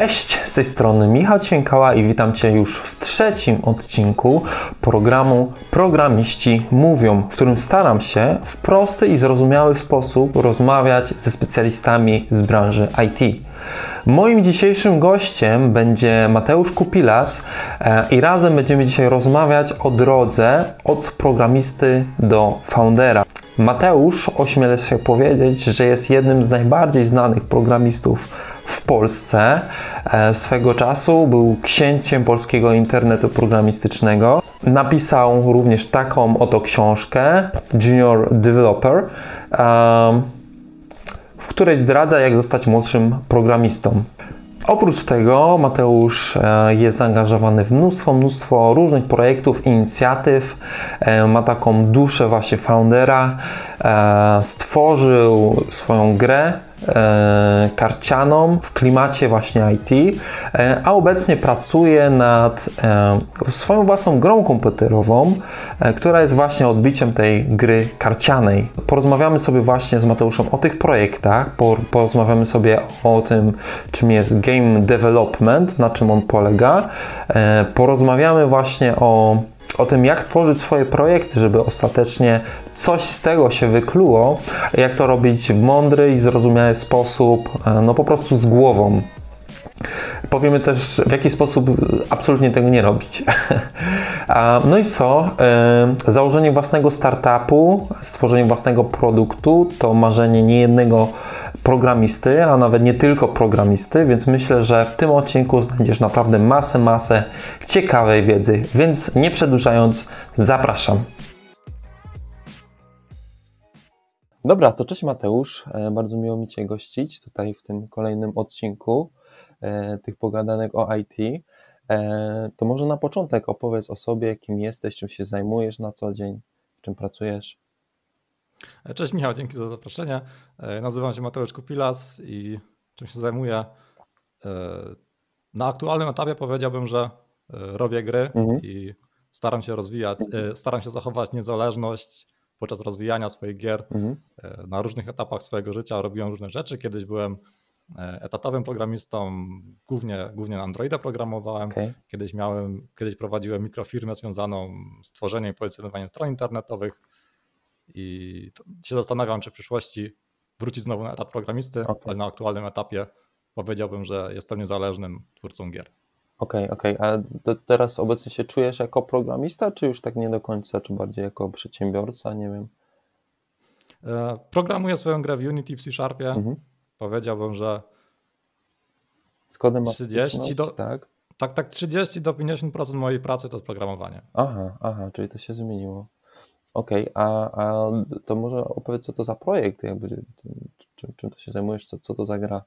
Cześć, z tej strony Michał Ciękała i witam Cię już w trzecim odcinku programu Programiści Mówią, w którym staram się w prosty i zrozumiały sposób rozmawiać ze specjalistami z branży IT. Moim dzisiejszym gościem będzie Mateusz Kupilas e, i razem będziemy dzisiaj rozmawiać o drodze od programisty do foundera. Mateusz, ośmielę się powiedzieć, że jest jednym z najbardziej znanych programistów w Polsce. E, swego czasu był księciem polskiego internetu programistycznego. Napisał również taką oto książkę Junior Developer, w której zdradza, jak zostać młodszym programistą. Oprócz tego Mateusz e, jest zaangażowany w mnóstwo, mnóstwo różnych projektów, inicjatyw. E, ma taką duszę właśnie foundera. Stworzył swoją grę e, karcianą w klimacie właśnie IT, e, a obecnie pracuje nad e, swoją własną grą komputerową, e, która jest właśnie odbiciem tej gry karcianej. Porozmawiamy sobie właśnie z Mateuszem o tych projektach, por, porozmawiamy sobie o tym, czym jest game development, na czym on polega. Porozmawiamy właśnie o o tym, jak tworzyć swoje projekty, żeby ostatecznie coś z tego się wykluło, jak to robić w mądry i zrozumiały sposób, e, no po prostu z głową. Powiemy też, w jaki sposób absolutnie tego nie robić. No i co? Założenie własnego startupu, stworzenie własnego produktu to marzenie niejednego programisty, a nawet nie tylko programisty, więc myślę, że w tym odcinku znajdziesz naprawdę masę, masę ciekawej wiedzy, więc nie przedłużając, zapraszam. Dobra, to cześć Mateusz. E, bardzo miło mi Cię gościć tutaj w tym kolejnym odcinku tych pogadanek o IT. E, to może na początek opowiedz o sobie, kim jesteś, czym się zajmujesz na co dzień, czym pracujesz. Cześć Michał, dzięki za zaproszenie. E, nazywam się Mateusz Kupilas i czym się zajmuję? E, na aktualnym etapie powiedziałbym, że e, robię gry mhm. i staram się rozwijać, staram się zachować niezależność podczas rozwijania swoich gier mhm. na różnych etapach swojego życia. Robiłem różne rzeczy. Kiedyś byłem etatowym programistą, głównie, głównie Androida programowałem. Okay. Kiedyś miałem, kiedyś prowadziłem mikrofirmę związaną z tworzeniem i pozycjonowaniem stron internetowych. I się zastanawiam, czy w przyszłości wrócić znowu na etat programisty, okay. ale na aktualnym etapie powiedziałbym, że jestem niezależnym twórcą gier. Okej, okay, okej. Okay. A teraz obecnie się czujesz jako programista, czy już tak nie do końca, czy bardziej jako przedsiębiorca? Nie wiem. E, programuję swoją grę w Unity w C Sharpie. Mhm. Powiedziałbym, że z kodem 30 do, tak? tak, tak 30 do 50% mojej pracy to jest programowanie. Aha, aha, czyli to się zmieniło. Okej, okay, a, a to może opowiedz, co to za projekt, jakby, czym, czym to się zajmujesz, co, co to za gra?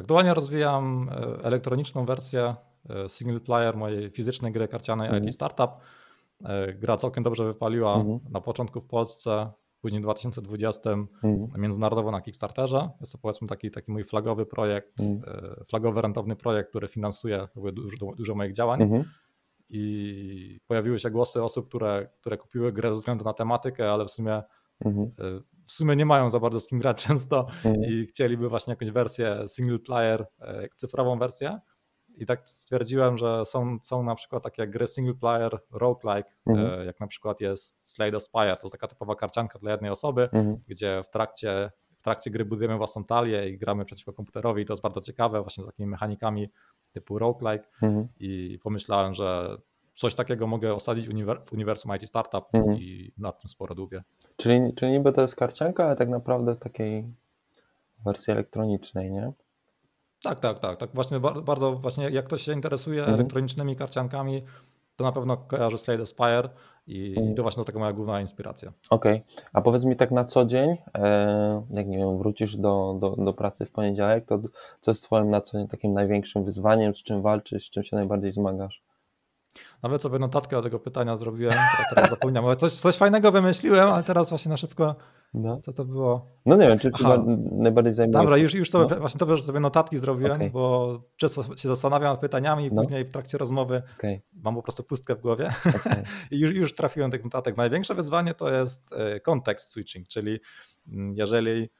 Aktualnie rozwijam e, elektroniczną wersję e, single player mojej fizycznej gry karcianej mhm. IT Startup. E, gra całkiem dobrze wypaliła mhm. na początku w Polsce, później w 2020 mhm. międzynarodowo na Kickstarterze. Jest to powiedzmy taki, taki mój flagowy projekt, mhm. flagowy rentowny projekt, który finansuje dużo, dużo moich działań. Mhm i pojawiły się głosy osób, które, które kupiły grę ze względu na tematykę, ale w sumie mhm. E, w sumie nie mają za bardzo z kim grać często mhm. i chcieliby właśnie jakąś wersję single player, e, cyfrową wersję. I tak stwierdziłem, że są, są na przykład takie gry single player, roguelike, e, mhm. jak na przykład jest Slade Spire, to jest taka typowa karcianka dla jednej osoby, mhm. gdzie w trakcie, w trakcie gry budujemy własną talię i gramy przeciwko komputerowi. To jest bardzo ciekawe, właśnie z takimi mechanikami typu roguelike mhm. i pomyślałem, że coś takiego mogę osadzić w uniwersum IT Startup mhm. i nad tym sporo dłubię. Czyli, czyli niby to jest karcianka, ale tak naprawdę w takiej wersji elektronicznej, nie? Tak, tak, tak. tak właśnie bardzo właśnie jak ktoś się interesuje mhm. elektronicznymi karciankami, to na pewno kojarzy Slade Aspire i, mhm. to właśnie to taka moja główna inspiracja. Okej, okay. a powiedz mi tak na co dzień, e, jak nie wiem, wrócisz do, do, do pracy w poniedziałek, to co jest twoim na co dzień takim największym wyzwaniem, z czym walczysz, z czym się najbardziej zmagasz? Nawet sobie notatkę do tego pytania zrobiłem, teraz zapomniałem. Coś, coś fajnego wymyśliłem, ale teraz właśnie na szybko no. Co to było? No nie wiem, czy się najbardziej zajmuje. Dobra, już, już sobie, no. właśnie to, że sobie notatki zrobiłem, okay. bo często się zastanawiam nad pytaniami i no. później w trakcie rozmowy okay. mam po prostu pustkę w głowie okay. i już, już trafiłem tych notatek. Największe wyzwanie to jest e, kontekst switching, czyli mm, jeżeli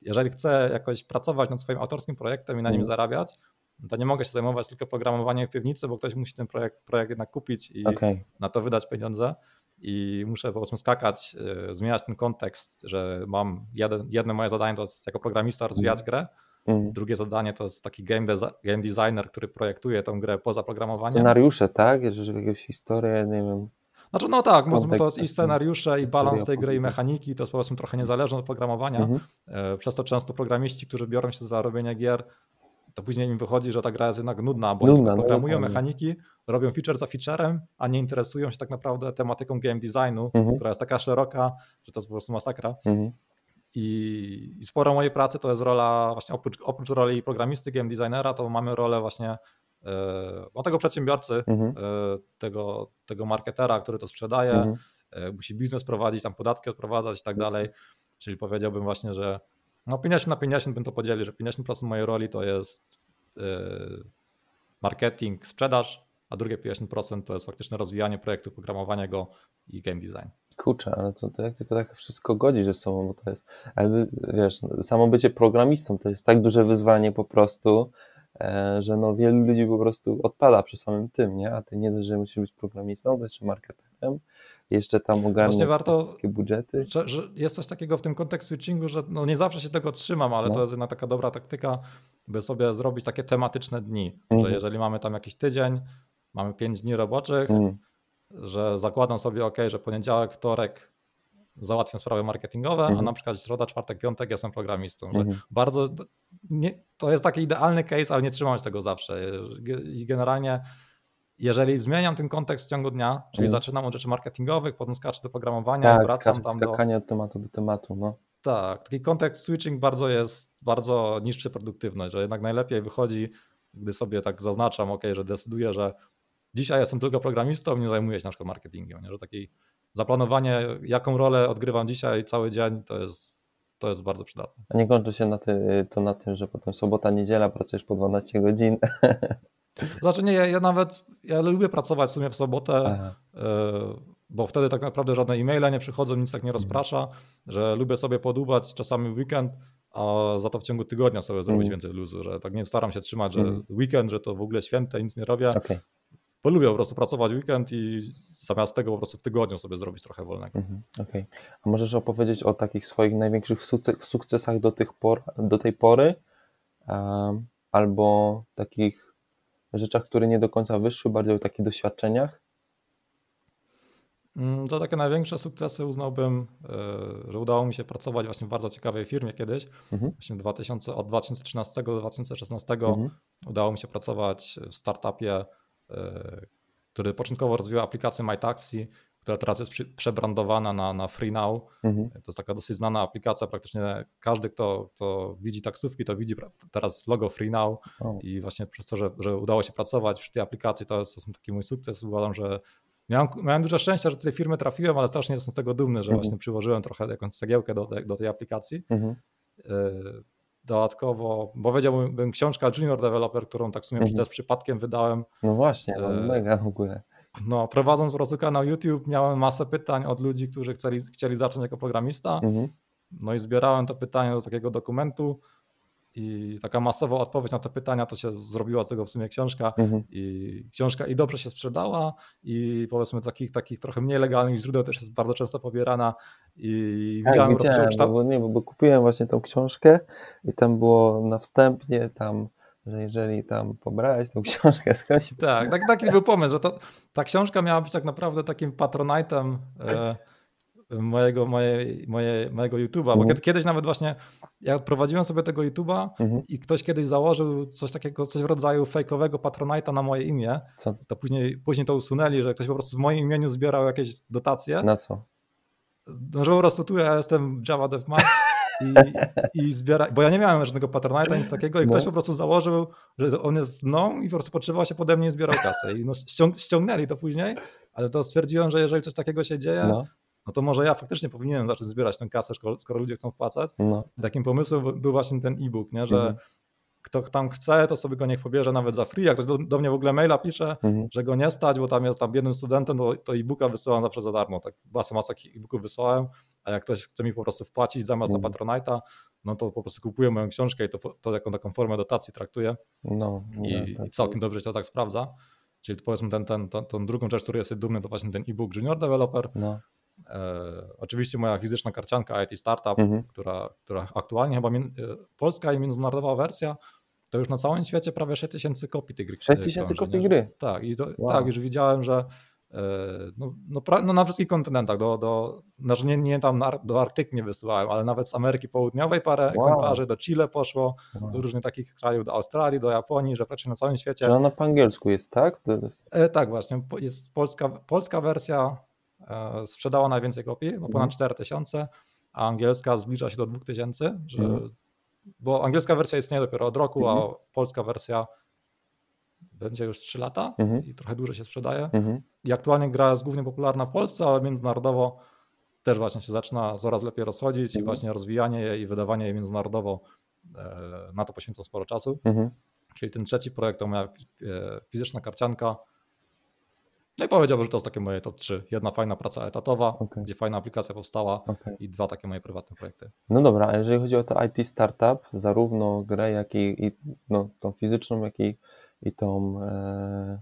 jeżeli chcę jakoś pracować nad swoim autorskim projektem i na nim mhm. zarabiać, to nie mogę się zajmować tylko programowaniem w piwnicy, bo ktoś musi ten projekt, projekt jednak kupić i okay. na to wydać pieniądze. I muszę po prostu skakać, zmieniać ten kontekst, że mam jeden, jedno moje zadanie to jest jako programista rozwijać mm. grę, mm. drugie zadanie to jest taki game, game designer, który projektuje tą grę poza programowaniem. Scenariusze, tak? Jeżeli jakąś historię, nie wiem. Znaczy, no tak, to jest i scenariusze, i balans tej gry, i mechaniki, to jest powiedzmy trochę niezależne od programowania. Mm -hmm. Przez to często programiści, którzy biorą się za robienie gier, to później im wychodzi, że ta gra jest jednak nudna, bo nudna, oni programują no, mechaniki, robią feature za featurem, a nie interesują się tak naprawdę tematyką game designu, mhm. która jest taka szeroka, że to jest po prostu masakra. Mhm. I, I sporo mojej pracy to jest rola, właśnie oprócz, oprócz roli programisty, game designera, to mamy rolę właśnie e, no, tego przedsiębiorcy, mhm. E, tego, tego marketera, który to sprzedaje. E, musi biznes prowadzić, tam podatki odprowadzać i tak dalej. Czyli powiedziałbym właśnie, że no 50 na 50 bym to podzielił, że 50% mojej roli to jest marketing, sprzedaż, a drugie 50% to jest faktycznie rozwijanie projektu, programowanie go i game design. Kurczę, ale to, to jak ty to tak wszystko godzi ze sobą, bo to jest, ale wiesz, samo bycie programistą to jest tak duże wyzwanie po prostu, e, że no wielu ludzi po prostu odpada przy samym tym, nie? A ty nie dość, że musisz być programistą, to jeszcze marketerem, jeszcze tam ogarniać warto, wszystkie budżety. Że, że, jest coś takiego w tym kontekst switchingu, że no nie zawsze się tego trzymam, ale no. to jest jedna taka dobra taktyka, by sobie zrobić takie tematyczne dni, mm. że jeżeli mamy tam jakiś tydzień, mamy pięć dni roboczych, mm. że zakładam sobie, ok, że poniedziałek, wtorek załatwiam sprawy marketingowe, mm. a mhm. na przykład środa, czwartek, piątek jestem programistą. Że. Bardzo, nie, to jest taki idealny case, ale nie trzymam się tego zawsze. I generalnie jeżeli zmieniam ten kontekst w ciągu dnia, czyli mm. zaczynam od rzeczy marketingowych, potem skaczę do programowania, tak, wracam tam skakanie do... od tematu do tematu, no. Tak, taki kontekst switching bardzo jest, bardzo niszczy produktywność, że jednak najlepiej wychodzi, gdy sobie tak zaznaczam, ok, że decyduję, że dzisiaj jestem tylko programistą, nie zajmuję się na przykład marketingiem, nie? że taki zaplanowanie, jaką rolę odgrywam dzisiaj cały dzień, to jest, to jest bardzo przydatne. A nie kończy się na ty, to na tym, że potem sobota, niedziela pracujesz po 12 godzin. Znaczy nie, ja, ja nawet, ja lubię pracować w sumie w sobotę. E, bo wtedy tak naprawdę żadne e-maile nie przychodzą, nic tak nie mhm. rozprasza, że lubię sobie podubać czasami w weekend, a za to w ciągu tygodnia sobie zrobić mm. więcej luzu, że tak nie staram się trzymać, że mm. weekend, że to w ogóle święte, nic nie robię. Okay. Bo lubię po prostu pracować weekend i zamiast tego po prostu w tygodniu sobie zrobić trochę wolnego. Mm -hmm. Okay. A możesz opowiedzieć o takich swoich największych sukcesach do, tych por, do tej pory? Um, albo takich rzeczach, które nie do końca wyszły, bardziej o takich doświadczeniach? Mm, to takie największe sukcesy uznałbym, e, że udało mi się pracować właśnie w bardzo ciekawej firmie kiedyś. Mhm. Właśnie 2000, od 2013 do 2016 mhm. udało mi się pracować w startupie, e, który początkowo rozwijał aplikację MyTaxi, która teraz jest przebrandowana na, na FreeNow. Mhm. To jest taka dosyć znana aplikacja, praktycznie każdy, kto, kto widzi taksówki, to widzi teraz logo FreeNow i właśnie przez to, że, że udało się pracować przy tej aplikacji, to jest, to jest taki mój sukces. Uważam, że miałem, miałem dużo szczęścia, że do tej firmy trafiłem, ale strasznie jestem z tego dumny, że mhm. właśnie przyłożyłem trochę jakąś cegiełkę do, do tej aplikacji. Mhm. E, dodatkowo, bo powiedziałbym książka Junior Developer, którą tak w sumie mhm. też przypadkiem wydałem. No właśnie, no mega w ogóle. No, prowadząc po prostu kanał YouTube, miałem masę pytań od ludzi, którzy chcieli, chcieli zacząć jako programista. Mhm. No i zbierałem te pytania do takiego dokumentu. I taka masowa odpowiedź na te pytania to się zrobiła z tego w sumie książka. Mhm. I książka i dobrze się sprzedała, i powiedzmy takich, takich trochę mniej legalnych źródeł też jest bardzo często pobierana. I tak, widziałem, widziałem po prostu, bo, nie, bo kupiłem właśnie tą książkę i tam było na wstępie tam że jeżeli tam pobrałeś tą książkę skądś... Tak, tak, taki był pomysł, że to, ta książka miała być tak naprawdę takim patronajtem e, mojego, mojej, moje, mojego YouTube'a, bo mhm. kiedyś nawet właśnie ja prowadziłem sobie tego YouTube'a mhm. i ktoś kiedyś założył coś takiego, coś w rodzaju fejkowego patronajta na moje imię, co? to później, później to usunęli, że ktoś po prostu w moim imieniu zbierał jakieś dotacje. Na co? No, że po prostu tu ja jestem Java Dev i, i zbiera, bo ja nie miałem żadnego patronata, nic takiego i no. ktoś po prostu założył, że on jest mną i po prostu potrzebował się pode mnie i zbierał kasę i no, ściągnęli to później, ale to stwierdziłem, że jeżeli coś takiego się dzieje, no. no to może ja faktycznie powinienem zacząć zbierać tę kasę, skoro, skoro ludzie chcą wpłacać. No. Takim pomysłem był właśnie ten e-book, nie? że mhm. Kto tam chce, to sobie go niech pobierze nawet za free. Jak ktoś do, do mnie w ogóle maila pisze, mhm. że go nie stać, bo tam jest tam biednym studentem, to, to e-booka wysyłam zawsze za darmo. Tak masę, masę e-booków wysłałem, a jak ktoś chce mi po prostu wpłacić zamiast mhm. na Patronite'a, no to po prostu kupuję moją książkę i to, to jako taką formę dotacji traktuję. No, I, tak. i całkiem dobrze się to tak sprawdza. Czyli powiedzmy ten, ten, ten, tą drugą rzecz, której jestem dumny, to właśnie ten e-book Junior Developer. No. E, oczywiście moja fizyczna karcianka IT Startup, mhm. która, która aktualnie chyba e, polska i międzynarodowa wersja, to już na całym świecie prawie 6000 kopii tej gry. 6000 kopii gry? Tak, i to, wow. tak, już widziałem, że e, no, no, no, na wszystkich kontynentach, do, do, znaczy nie, nie tam do Arktyki nie wysyłałem, ale nawet z Ameryki Południowej parę wow. egzemplarzy, do Chile poszło, wow. do różnych takich krajów, do Australii, do Japonii, że praktycznie na całym świecie. Czy ona po angielsku jest, tak? E, tak, właśnie, jest polska, polska wersja sprzedała najwięcej kopii, bo ponad 4000, mhm. a angielska zbliża się do 2000, że, mhm. bo angielska wersja istnieje dopiero od roku, a mhm. polska wersja będzie już 3 lata i trochę dłużej się sprzedaje. I aktualnie gra jest głównie popularna w Polsce, ale międzynarodowo też właśnie się zaczyna coraz lepiej rozchodzić i właśnie rozwijanie jej i wydawanie jej międzynarodowo e, na to poświęca sporo czasu. Czyli ten trzeci projekt to moja e, fizyczna karcianka, no i powiedziałbym, że to jest takie moje top 3. Jedna fajna praca etatowa, okay. gdzie fajna aplikacja powstała okay. i dwa takie moje prywatne projekty. No dobra, a jeżeli chodzi o to IT startup, zarówno grę, jak i, i no, tą fizyczną, jak i, i tą, e,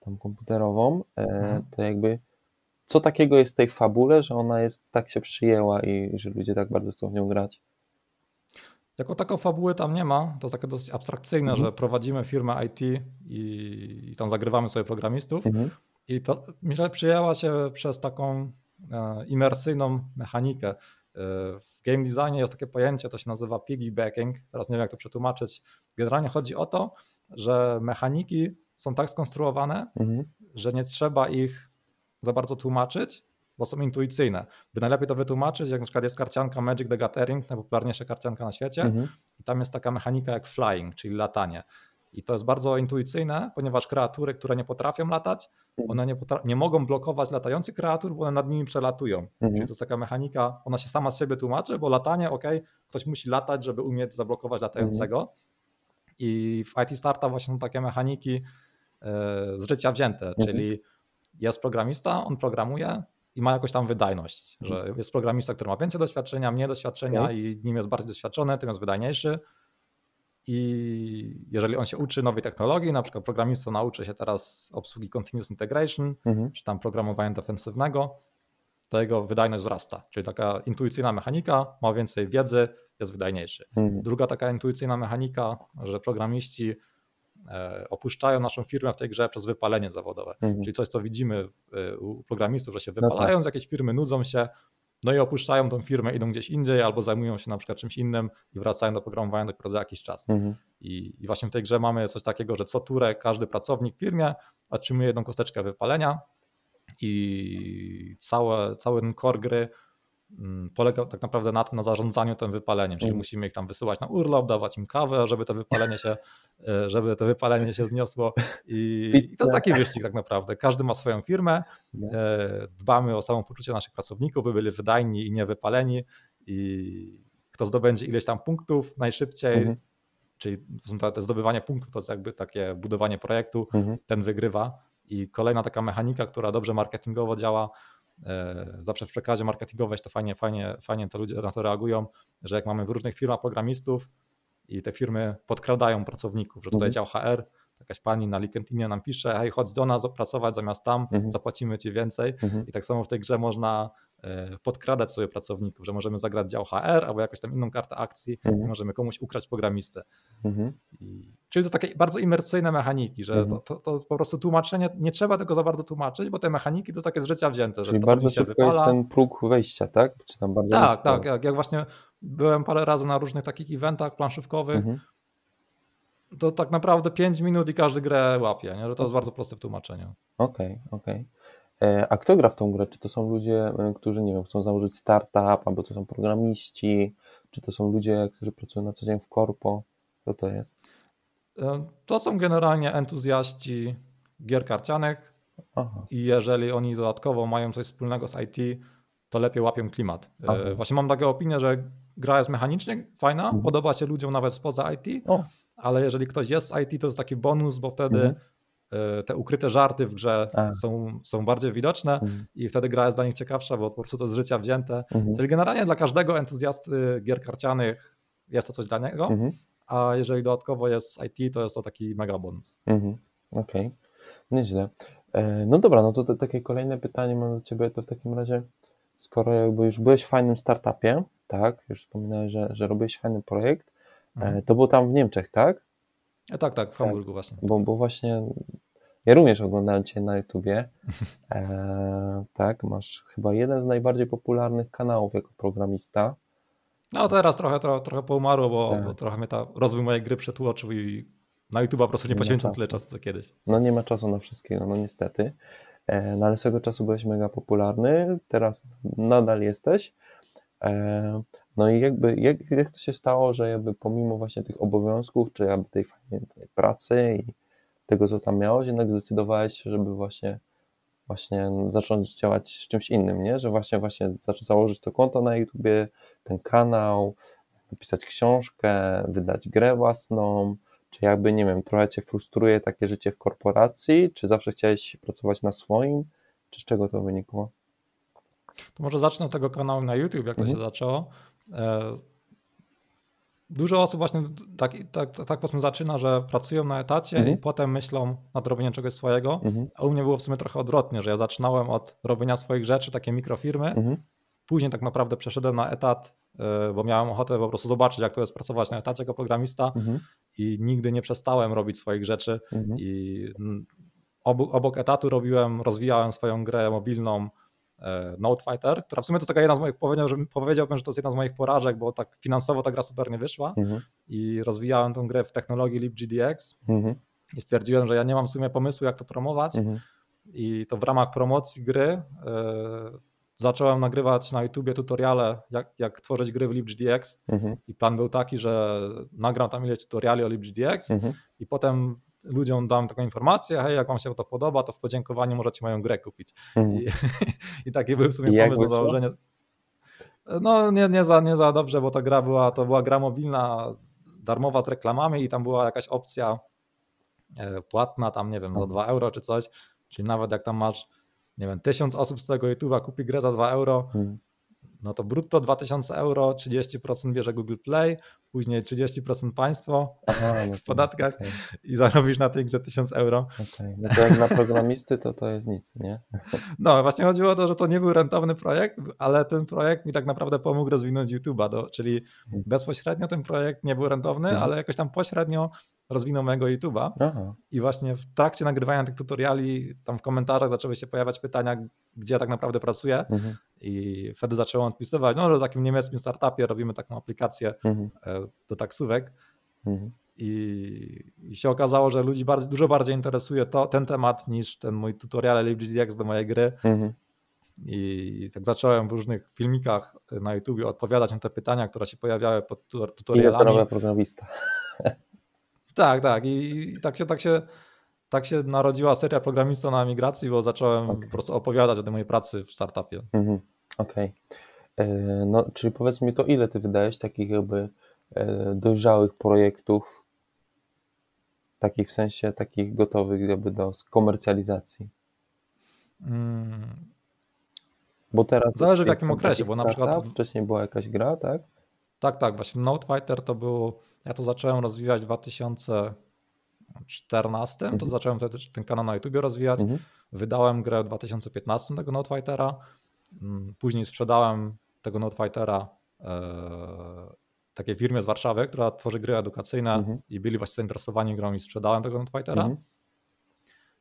tą komputerową, e, mhm. to jakby co takiego jest w tej fabule, że ona jest tak się przyjęła i, i że ludzie tak bardzo chcą w nią grać? Jako taką fabuły tam nie ma, to jest takie dosyć abstrakcyjne, mhm. że prowadzimy firmę IT i, i tam zagrywamy sobie programistów, mhm. I to myślę, przyjęła się przez taką e, imersyjną mechanikę. E, w game designie jest takie pojęcie, to się nazywa piggybacking. Teraz nie wiem, jak to przetłumaczyć. Generalnie chodzi o to, że mechaniki są tak skonstruowane, mhm. że nie trzeba ich za bardzo tłumaczyć, bo są intuicyjne. By najlepiej to wytłumaczyć, jak na przykład jest karcianka Magic the Gathering, najpopularniejsza karcianka na świecie, mhm. i tam jest taka mechanika jak flying, czyli latanie. I to jest bardzo intuicyjne, ponieważ kreatury, które nie potrafią latać, one nie, nie mogą blokować latających kreatur, bo one nad nimi przelatują. Mhm. Czyli to jest taka mechanika, ona się sama z siebie tłumaczy, bo latanie, ok, ktoś musi latać, żeby umieć zablokować latającego. Mhm. I w IT Startup właśnie są takie mechaniki e, z życia wzięte, mhm. czyli jest programista, on programuje i ma jakąś tam wydajność, że mhm. jest programista, który ma więcej doświadczenia, mniej doświadczenia okay. i nim jest bardziej doświadczony, tym jest wydajniejszy i jeżeli on się uczy nowej technologii, na przykład programista nauczy się teraz obsługi continuous integration, mhm. czy tam programowania defensywnego, to jego wydajność wzrasta. Czyli taka intuicyjna mechanika, ma więcej wiedzy, jest wydajniejszy. Mhm. Druga taka intuicyjna mechanika, że programiści e, opuszczają naszą firmę w tej grze przez wypalenie zawodowe. Mhm. Czyli coś, co widzimy u programistów, że się wypalają no tak. z jakiejś firmy, nudzą się, no i opuszczają tą firmę, idą gdzieś indziej albo zajmują się na przykład czymś innym i wracają do programowania dopiero za jakiś czas. Mhm. I, I, właśnie w tej grze mamy coś takiego, że co turę każdy pracownik w firmie otrzymuje jedną kosteczkę wypalenia i całe, cały ten core gry polega tak naprawdę na tym, na zarządzaniu tym wypaleniem, czyli mm. musimy ich tam wysyłać na urlop, dawać im kawę, żeby to wypalenie się, e, żeby to wypalenie się zniosło i, i to jest taki wyścig tak naprawdę. Każdy ma swoją firmę, no. e, dbamy o samopoczucie naszych pracowników, by byli wydajni i niewypaleni i kto zdobędzie ileś tam punktów najszybciej, mhm. czyli to zdobywanie punktów to jest jakby takie budowanie projektu, mhm. ten wygrywa i kolejna taka mechanika, która dobrze marketingowo działa, zawsze w przekazie marketingowym to fajnie, fajnie, fajnie to ludzie na to reagują, że jak mamy w różnych firmach programistów i te firmy podkradają pracowników, że tutaj mhm. dział HR, jakaś pani na LinkedInie nam pisze, hej, chodź do nas pracować zamiast tam, mhm. zapłacimy ci więcej. Mhm. I tak samo w tej grze można e, podkradać sobie pracowników, że możemy zagrać dział HR albo jakąś tam inną kartę akcji mhm. i możemy komuś ukraść programistę. Mhm. I, czyli to takie bardzo imersyjne mechaniki, że mhm. to, to, to, po prostu tłumaczenie, nie trzeba tego za bardzo tłumaczyć, bo te mechaniki to takie z życia wzięte. Czyli że bardzo szybko wypala. jest ten próg wejścia, tak? Czy tam bardzo tak, tak. Jak, jak właśnie byłem parę razy na różnych takich eventach planszówkowych, mhm to tak naprawdę 5 minut i każdy grę łapie, nie? że to jest bardzo proste w tłumaczeniu. Okej, okay, okej. Okay. E, a kto gra w tą grę? Czy to są ludzie, e, którzy, nie wiem, chcą założyć startup, albo to są programiści, czy to są ludzie, którzy pracują na co dzień w korpo? Kto to jest? E, to są generalnie entuzjaści gier karcianych Aha. i jeżeli oni dodatkowo mają coś wspólnego z IT, to lepiej łapią klimat. Aha. Właśnie mam taką opinię, że gra jest mechanicznie fajna, mhm. podoba się ludziom nawet spoza IT, o ale jeżeli ktoś jest z IT, to jest taki bonus, bo wtedy mhm. E, te ukryte żarty w grze są, są bardziej widoczne mhm. i wtedy gra jest dla nich ciekawsza, bo po prostu to z życia wzięte. Mhm. Czyli generalnie dla każdego entuzjasty gier karcianych jest to coś dla niego, mhm. a jeżeli dodatkowo jest IT, to jest to taki mega bonus. Mhm. Okej, okay. nieźle. E, no dobra, no to, to takie kolejne pytanie mam do Ciebie, to w takim razie, skoro jakby już byłeś w fajnym startupie, tak, już wspominałeś, że, że robiłeś fajny projekt, e, mhm. to było tam w Niemczech, tak? Tak, tak, w Hamburgu tak, właśnie. Bo, bo właśnie ja również oglądałem Cię na YouTubie. E, tak, masz chyba jeden z najbardziej popularnych kanałów jako programista. No teraz trochę, trochę, trochę poumarło, bo, tak. bo trochę mnie ta rozwój mojej gry przetłoczył i na YouTube po prostu nie poświęcam tyle czasu co kiedyś. No nie ma czasu na wszystkiego, no niestety. E, no ale swego czasu byłeś mega popularny, teraz nadal jesteś. E, no i jakby, jak, jak to się stało, że jakby pomimo właśnie tych obowiązków, czy jakby tej fajnej tej pracy i tego, co tam miałeś, jednak zdecydowałeś się, żeby właśnie, właśnie zacząć działać z czymś innym, nie? Że właśnie, właśnie założyć to konto na YouTubie, ten kanał, napisać książkę, wydać grę własną, czy jakby, nie wiem, trochę Cię frustruje takie życie w korporacji, czy zawsze chciałeś pracować na swoim, czy z czego to wynikło? To może zacznę od tego kanału na YouTube, jak to mhm. się zaczęło. Dużo osób właśnie tak, tak, tak powiedzmy zaczyna, że pracują na etacie mhm. i potem myślą nad robieniem czegoś swojego, mhm. a u mnie było w sumie trochę odwrotnie, że ja zaczynałem od robienia swoich rzeczy, takie mikrofirmy, mhm. później tak naprawdę przeszedłem na etat, e, bo miałem ochotę po prostu zobaczyć, jak to jest pracować na etacie jako programista mhm. i nigdy nie przestałem robić swoich rzeczy mhm. i obok, obok etatu robiłem, rozwijałem swoją grę mobilną, E, Note Fighter, która w sumie to taka jedna z moich, powiedziałbym, powiedziałbym, że to jest jedna z moich porażek, bo tak finansowo ta gra super nie wyszła mhm. i rozwijałem tę grę w technologii LibGDX mhm. i stwierdziłem, że ja nie mam w sumie pomysłu, jak to promować mhm. i to w ramach promocji gry e, zacząłem nagrywać na YouTubie tutoriale, jak, jak tworzyć gry w LibGDX mhm. i plan był taki, że nagram tam ileś tutoriali o LibGDX mhm. i potem ludziom dam taką informację, hej, jak wam się to podoba, to w podziękowaniu możecie moją grę kupić. Mhm. I, I taki był w sumie pomysł na założenie. No nie, nie, za, nie za dobrze, bo ta gra była, to była gra mobilna, darmowa z reklamami i tam była jakaś opcja e, płatna, tam nie wiem, za 2 euro czy coś, czyli nawet jak tam masz, nie wiem, tysiąc osób z tego YouTube'a kupi grę za 2 euro, hmm no to brutto 2000 euro, 30% bierze Google Play, później 30% państwo Aha, no w podatkach okay. i zarobisz na tej grze 1000 euro. Okay. No to jak na programisty to to jest nic, nie? No właśnie chodziło o to, że to nie był rentowny projekt, ale ten projekt mi tak naprawdę pomógł rozwinąć YouTube'a, czyli hmm. bezpośrednio ten projekt nie był rentowny, hmm. ale jakoś tam pośrednio rozwinął mojego YouTube'a i właśnie w trakcie nagrywania tych tutoriali tam w komentarzach zaczęły się pojawiać pytania, gdzie ja tak naprawdę pracuję mhm. i wtedy zacząłem odpisywać, no że w takim niemieckim startupie robimy taką aplikację mhm. E, do taksówek mhm. I, I, się okazało, że ludzi bardzo, dużo bardziej interesuje to, ten temat niż ten mój tutorial LibGDX do mojej gry. Mhm. I tak zacząłem w różnych filmikach na YouTubie odpowiadać na te pytania, które się pojawiały pod tutorialami. I programista. Tak, tak. I, tak, się, tak, się, tak się narodziła seria programista na migracji, bo zacząłem okay. po prostu opowiadać o tej mojej pracy w startupie. Mhm. Okej. Okay. E, no, czyli powiedz mi to, ile ty wydajesz takich jakby e, dojrzałych projektów, takich w sensie takich gotowych jakby do komercjalizacji? Hmm. Bo teraz. Zależy w jakim okresie, bo na przykład. Wcześniej była jakaś gra, tak? Tak, tak. Właśnie Note Fighter to był ja to zacząłem rozwijać w 2014, mhm. to zacząłem wtedy ten kanał na YouTube rozwijać. Mhm. Wydałem grę w 2015 tego Notefightera. Mm, później sprzedałem tego Notefightera e, takiej firmie z Warszawy, która tworzy gry edukacyjne mhm. i byli właśnie zainteresowani grą i sprzedałem tego Notefightera. Mhm.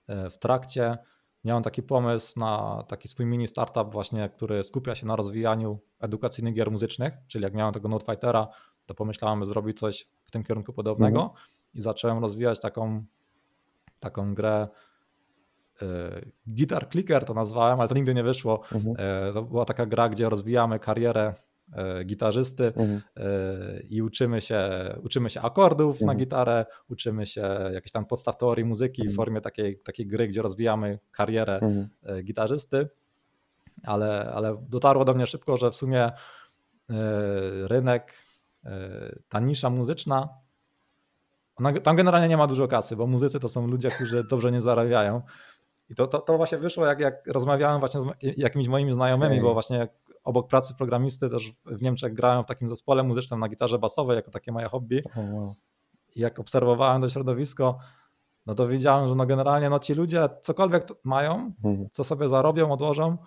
E, w trakcie miałem taki pomysł na taki swój mini startup właśnie, który skupia się na rozwijaniu edukacyjnych gier muzycznych, czyli jak miałem tego Notefightera, to pomyślałem zrobić coś w tym kierunku podobnego mhm. i zacząłem rozwijać taką, taką grę y, Guitar Clicker to nazwałem, ale to nigdy nie wyszło. Mhm. Y, to była taka gra, gdzie rozwijamy karierę y, gitarzysty mhm. i uczymy się, uczymy się akordów na mhm. gitarę, uczymy się jakichś tam podstaw teorii muzyki w mhm. formie takiej, takiej gry, gdzie rozwijamy karierę mhm. gitarzysty. Ale, ale dotarło do mnie szybko, że w sumie rynek ta nisza muzyczna ona, tam generalnie nie ma dużo kasy, bo muzycy to są ludzie, którzy dobrze nie zarabiają. I to, to, to właśnie wyszło, jak, jak rozmawiałem właśnie z jakimiś moimi znajomymi, bo właśnie obok pracy programisty też w Niemczech grałem w takim zespole muzycznym na gitarze basowej, jako takie moje hobby. I jak obserwowałem to środowisko, no to widziałem, że no generalnie no ci ludzie cokolwiek mają, mhm. co sobie zarobią, odłożą,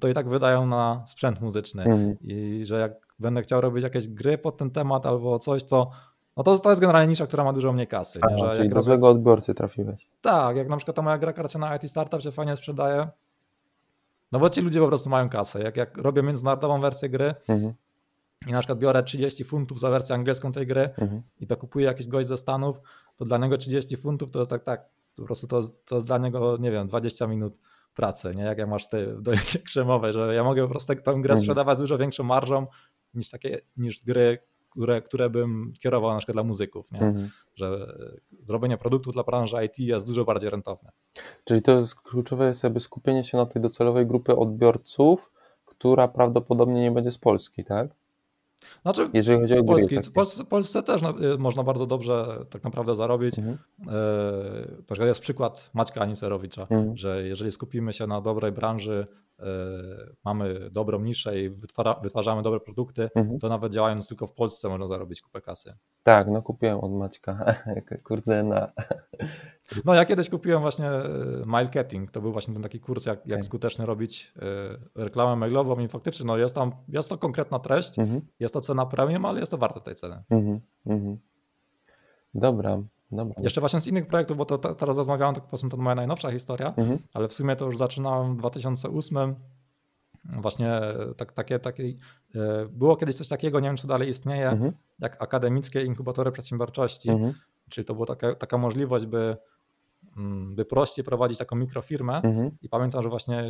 to i tak wydają na sprzęt muzyczny. Mhm. I że jak będę chciał robić jakieś gry pod ten temat albo coś, co no to, to jest generalnie nisza, która ma dużo mniej kasy. Aha, nie? Że czyli do złego odbiorcy trafiłeś. Tak, jak na przykład ta moja gra karciana IT Startup się fajnie sprzedaje, no bo ci ludzie po prostu mają kasę. Jak, jak robię międzynarodową wersję gry mhm. i na przykład biorę 30 funtów za wersję angielską tej gry mhm. i to kupuję jakiś gość ze Stanów, to dla niego 30 funtów to jest tak, tak, po prostu to, to jest dla niego, nie wiem, 20 minut pracy, nie? Jak ja masz te do krzemowej, że ja mogę po prostu tę grę mhm. sprzedawać z dużo większą marżą niż takie, niż gry, które, które bym kierował na przykład dla muzyków, nie? Mhm. że zrobienie produktu dla branży IT jest dużo bardziej rentowne. Czyli to jest kluczowe jest jakby skupienie się na tej docelowej grupy odbiorców, która prawdopodobnie nie będzie z Polski, tak? Znaczy, Jeżeli chodzi o w Polski, Polsce, Polsce też no, y, można bardzo dobrze tak naprawdę zarobić. Mhm. E, jest przykład Maćka Anicerowicza, mhm. że jeżeli skupimy się na dobrej branży, mamy dobrą niszę i wytwarza, wytwarzamy dobre produkty, mhm. to nawet działając tylko w Polsce można zarobić kupę kasy. Tak, no kupiłem od Maćka, kurde na... No ja kiedyś kupiłem właśnie e, Marketing, to był właśnie ten taki kurs, jak, jak skutecznie robić e, reklamę mailową i faktycznie no jest tam, jest to konkretna treść, mhm. jest to cena premium, ale jest to warte tej ceny. Mhm. Mhm. Dobra, Dobra. Jeszcze właśnie z innych projektów, bo to, to teraz rozmawiałem, to po prostu to moja najnowsza historia, mhm. ale w sumie to już zaczynałem w 2008. Właśnie e, tak, takie, takie, było kiedyś coś takiego, nie wiem czy dalej istnieje, mhm. jak akademickie inkubatory przedsiębiorczości. Mhm. Czyli to była taka, taka możliwość, by Mm, by prościej prowadzić taką mikrofirmę. Mhm. I pamiętam, że właśnie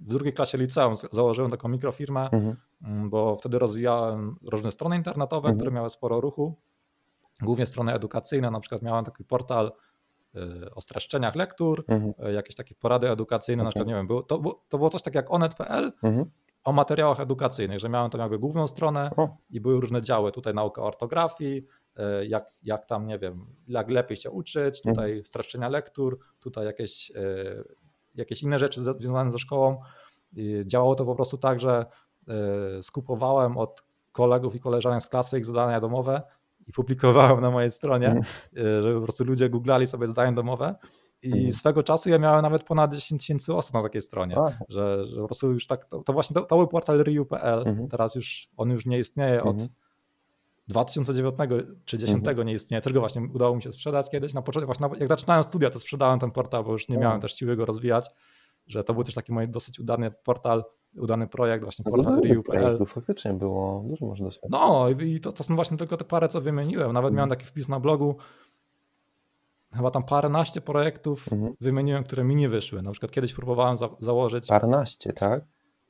w drugiej klasie liceum założyłem taką mikrofirmę, mhm. Mm, bo wtedy rozwijałem różne strony internetowe, mhm. które miały sporo ruchu, głównie strony edukacyjne. Na przykład miałem taki portal y, o streszczeniach lektur, mhm. Y, jakieś takie porady edukacyjne, okay. na przykład, nie wiem, było, to, to było coś takiego jak onet.pl, mhm. o materiałach edukacyjnych, że miałem tam jakby główną stronę o. i były różne działy, tutaj nauka ortografii, E, jak, jak tam, nie wiem, jak lepiej się uczyć, mhm. tutaj streszczenia lektur, tutaj jakieś, jakieś inne rzeczy związane ze szkołą. I działało to po prostu tak, że skupowałem od kolegów i koleżanek z klasy ich zadania domowe i publikowałem na mojej stronie, mhm. żeby po prostu ludzie googlali sobie zadania domowe. I mhm. swego czasu ja miałem nawet ponad 10 tysięcy osób na takiej stronie, że, że po prostu już tak, to, to właśnie to, to był portal ryu.pl, teraz już on już nie istnieje od 2009 czy 10 mhm. nie istnieje. Go właśnie udało mi się sprzedać kiedyś. Na początku, właśnie jak zaczynałem studia, to sprzedałem ten portal, bo już nie miałem też siły go rozwijać. Że to był też taki mój dosyć udany portal, udany projekt, właśnie no, portal Ryu.pl. Faktycznie było dużo można doświadczyć. No i to, to są właśnie tylko te parę, co wymieniłem. Nawet mhm. miałem taki wpis na blogu, chyba tam paręnaście projektów mhm. wymieniłem, które mi nie wyszły. Na przykład kiedyś próbowałem za założyć. Paręnaście, tak?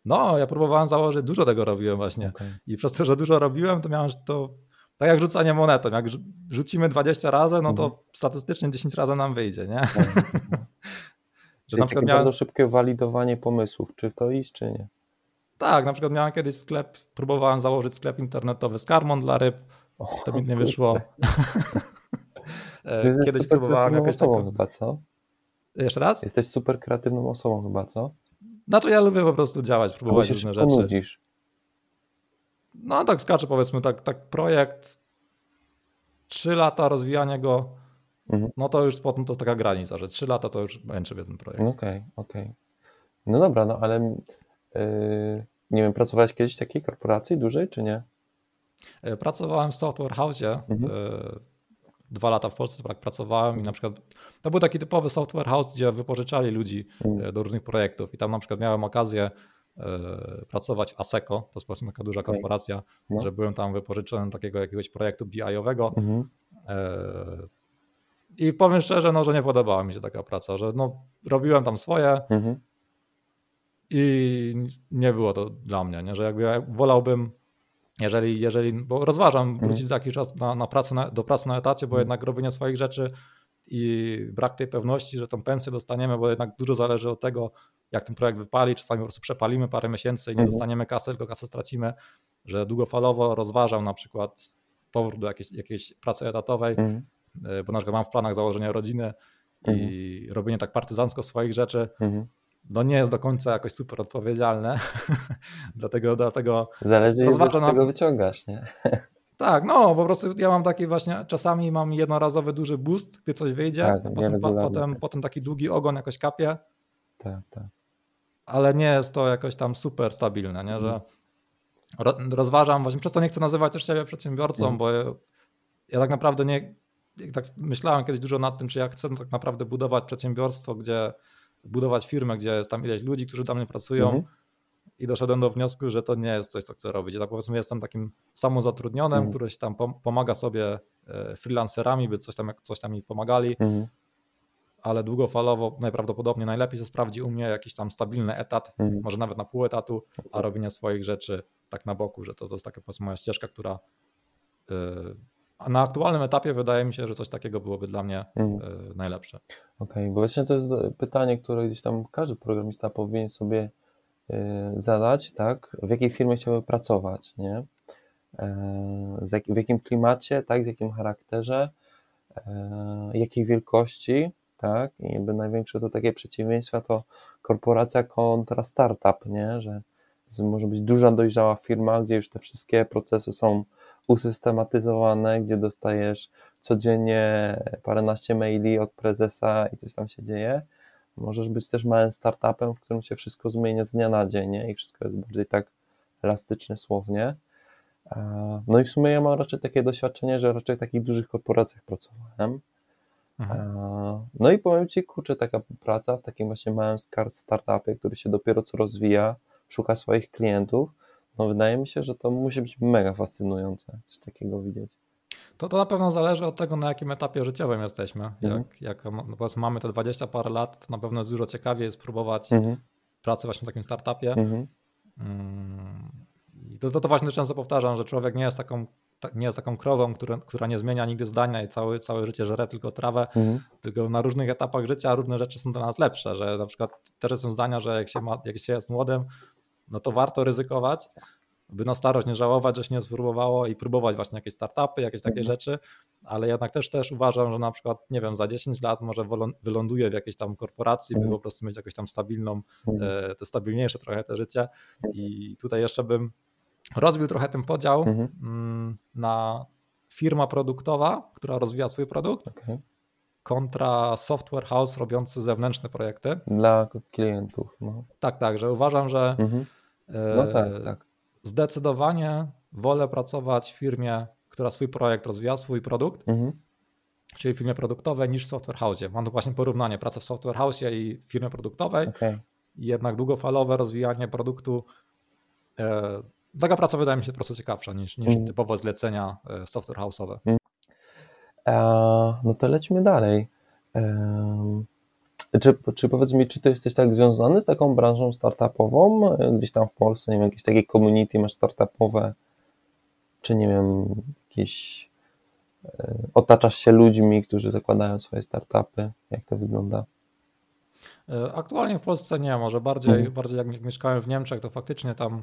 No, ja próbowałem założyć, dużo tego robiłem właśnie. Okay. I przez to, że dużo robiłem, to miałem to tak jak rzucanie monetą. Jak rzucimy 20 razy, no to mhm. statystycznie 10 razy nam wyjdzie, nie? Tak, że na przykład miałem... bardzo szybkie walidowanie pomysłów, czy to iść, czy nie? Tak, na przykład miałem kiedyś sklep, próbowałem założyć sklep internetowy z karmon dla ryb, to mi nie wyszło. E, kiedyś próbowałem jakąś taką... chyba, co? Jeszcze raz? Jesteś super kreatywną osobą chyba, co? Znaczy ja lubię po prostu działać, próbować różne rzeczy. Ponudzisz no tak skacze powiedzmy, tak, tak projekt, trzy lata rozwijania go, mhm. no to już potem to jest taka granica, że trzy lata to już męczy w jeden projekt. Okej, okay, okej. Okay. No dobra, no ale yy, nie wiem, pracowałeś kiedyś w takiej korporacji dużej, czy nie? E, pracowałem w Software House, mhm. yy, dwa lata w Polsce tak pracowałem i na przykład to był taki typowy software house, gdzie wypożyczali ludzi mhm. do różnych projektów i tam na przykład miałem okazję E, pracować w ASECO, to jest po prostu taka duża korporacja, no. że byłem tam wypożyczony takiego jakiegoś projektu BI-owego mhm. I powiem szczerze, no, że nie podobała mi się taka praca, że no, robiłem tam swoje mhm. i nie było to dla mnie, nie? że jakby ja wolałbym jeżeli, jeżeli, bo rozważam mhm. wrócić za jakiś czas na, na pracę na, do pracy na etacie, bo mhm. jednak robienie swoich rzeczy i brak tej pewności, że tą pensję dostaniemy, bo jednak dużo zależy od tego, jak ten projekt wypali. Czasami po prostu przepalimy parę miesięcy i nie mhm. dostaniemy kasy, tylko kasę stracimy, że długofalowo rozważam na przykład powrót do jakiejś, jakiejś pracy etatowej, mhm. Bo na przykład mam w planach założenie rodziny i mhm. robienie tak partyzancko swoich rzeczy, mhm. no nie jest do końca jakoś super odpowiedzialne. dlatego, dlatego Zależy, jak z tego wyciągasz, nie? Tak, no po prostu ja mam taki właśnie, czasami mam jednorazowy duży boost, gdy coś wyjdzie, tak, potem, potem, tak. potem taki długi ogon jakoś kapie. Tak, tak. Ale nie jest to jakoś tam super stabilne, nie? że mhm. rozważam, właśnie przez to nie chcę nazywać też siebie przedsiębiorcą, mm. bo ja, ja, tak naprawdę nie, tak myślałem kiedyś dużo nad tym, czy ja chcę tak naprawdę budować przedsiębiorstwo, gdzie budować firmę, gdzie jest tam ileś ludzi, którzy tam nie pracują, mm i doszedłem do wniosku, że to nie jest coś, co chcę robić. Ja tak powiedzmy jestem takim samozatrudnionym, mm. który się tam pomaga sobie e, freelancerami, by coś tam, coś tam mi pomagali, mm. ale długofalowo najprawdopodobniej najlepiej się sprawdzi u mnie jakiś tam stabilny etat, mm. może nawet na pół etatu, a robienie swoich rzeczy tak na boku, że to, to jest taka moja ścieżka, która yy, a na aktualnym etapie wydaje mi się, że coś takiego byłoby dla mnie mm. najlepsze. Okej, okay, bo właśnie to jest pytanie, które gdzieś tam każdy programista powinien sobie Y, zadać, tak, w jakiej firmie chciałby pracować, nie? E, jak, w jakim klimacie, tak, w jakim charakterze, e, jakiej wielkości, tak, i jakby największe to takie przeciwieństwa to korporacja kontra startup, nie, że może być duża, dojrzała firma, gdzie już te wszystkie procesy są usystematyzowane, gdzie dostajesz codziennie paręnaście maili od prezesa i coś tam się dzieje, Możesz być też małym startupem, w którym się wszystko zmienia z dnia na dzień nie? i wszystko jest bardziej tak elastycznie, słownie. No i w sumie ja mam raczej takie doświadczenie, że raczej w takich dużych korporacjach pracowałem. Mhm. No i powiem Ci, kurczę, taka praca w takim właśnie małym startupie, który się dopiero co rozwija, szuka swoich klientów, no wydaje mi się, że to musi być mega fascynujące, coś takiego widzieć. To, to na pewno zależy od tego, na jakim etapie życiowym jesteśmy. Mhm. Jak, jak no, mamy te 20 parę lat, to na pewno jest dużo ciekawiej spróbować mhm. pracy właśnie w takim startupie. Mhm. Mm, I to, to, to właśnie często powtarzam, że człowiek nie jest taką, nie jest taką krową, która, która nie zmienia nigdy zdania i całe, całe życie żre tylko trawę, mhm. tylko na różnych etapach życia różne rzeczy są dla nas lepsze, że na przykład też są zdania, że jak się, ma, jak się jest młodym, no to warto ryzykować, by na starość nie żałować, że się nie spróbowało i próbować właśnie jakieś startupy, jakieś takie mhm. rzeczy, ale jednak też też uważam, że na przykład, nie wiem, za 10 lat może wyląduję w jakiejś tam korporacji, by mhm. po prostu mieć jakąś tam stabilną, mhm. e, te stabilniejsze trochę te życie i tutaj jeszcze bym rozbił trochę ten podział mm, na firma produktowa, która rozwija swój produkt, okay. kontra software house robiący zewnętrzne projekty. Dla klientów. No. Tak, tak, że uważam, że mhm. No tak, tak zdecydowanie wolę pracować w firmie, która swój projekt rozwija, swój produkt, mhm. czyli w firmie produktowej niż w software house. Mam tu właśnie porównanie pracy w software house i w firmie produktowej. Okay. Jednak długofalowe rozwijanie produktu. E, taka praca wydaje mi się po prostu ciekawsza niż, niż mhm. typowo zlecenia e, software house'owe. Mhm. E, no to lećmy dalej. E, czy, czy powiedz mi, czy ty jesteś tak związany z taką branżą startupową? Gdzieś tam w Polsce, nie wiem, jakieś takie community masz startupowe, czy nie wiem, jakieś e, otaczasz się ludźmi, którzy zakładają swoje startupy? Jak to wygląda? E, aktualnie w Polsce nie, może bardziej, mhm. bardziej jak mieszkałem w Niemczech, to faktycznie tam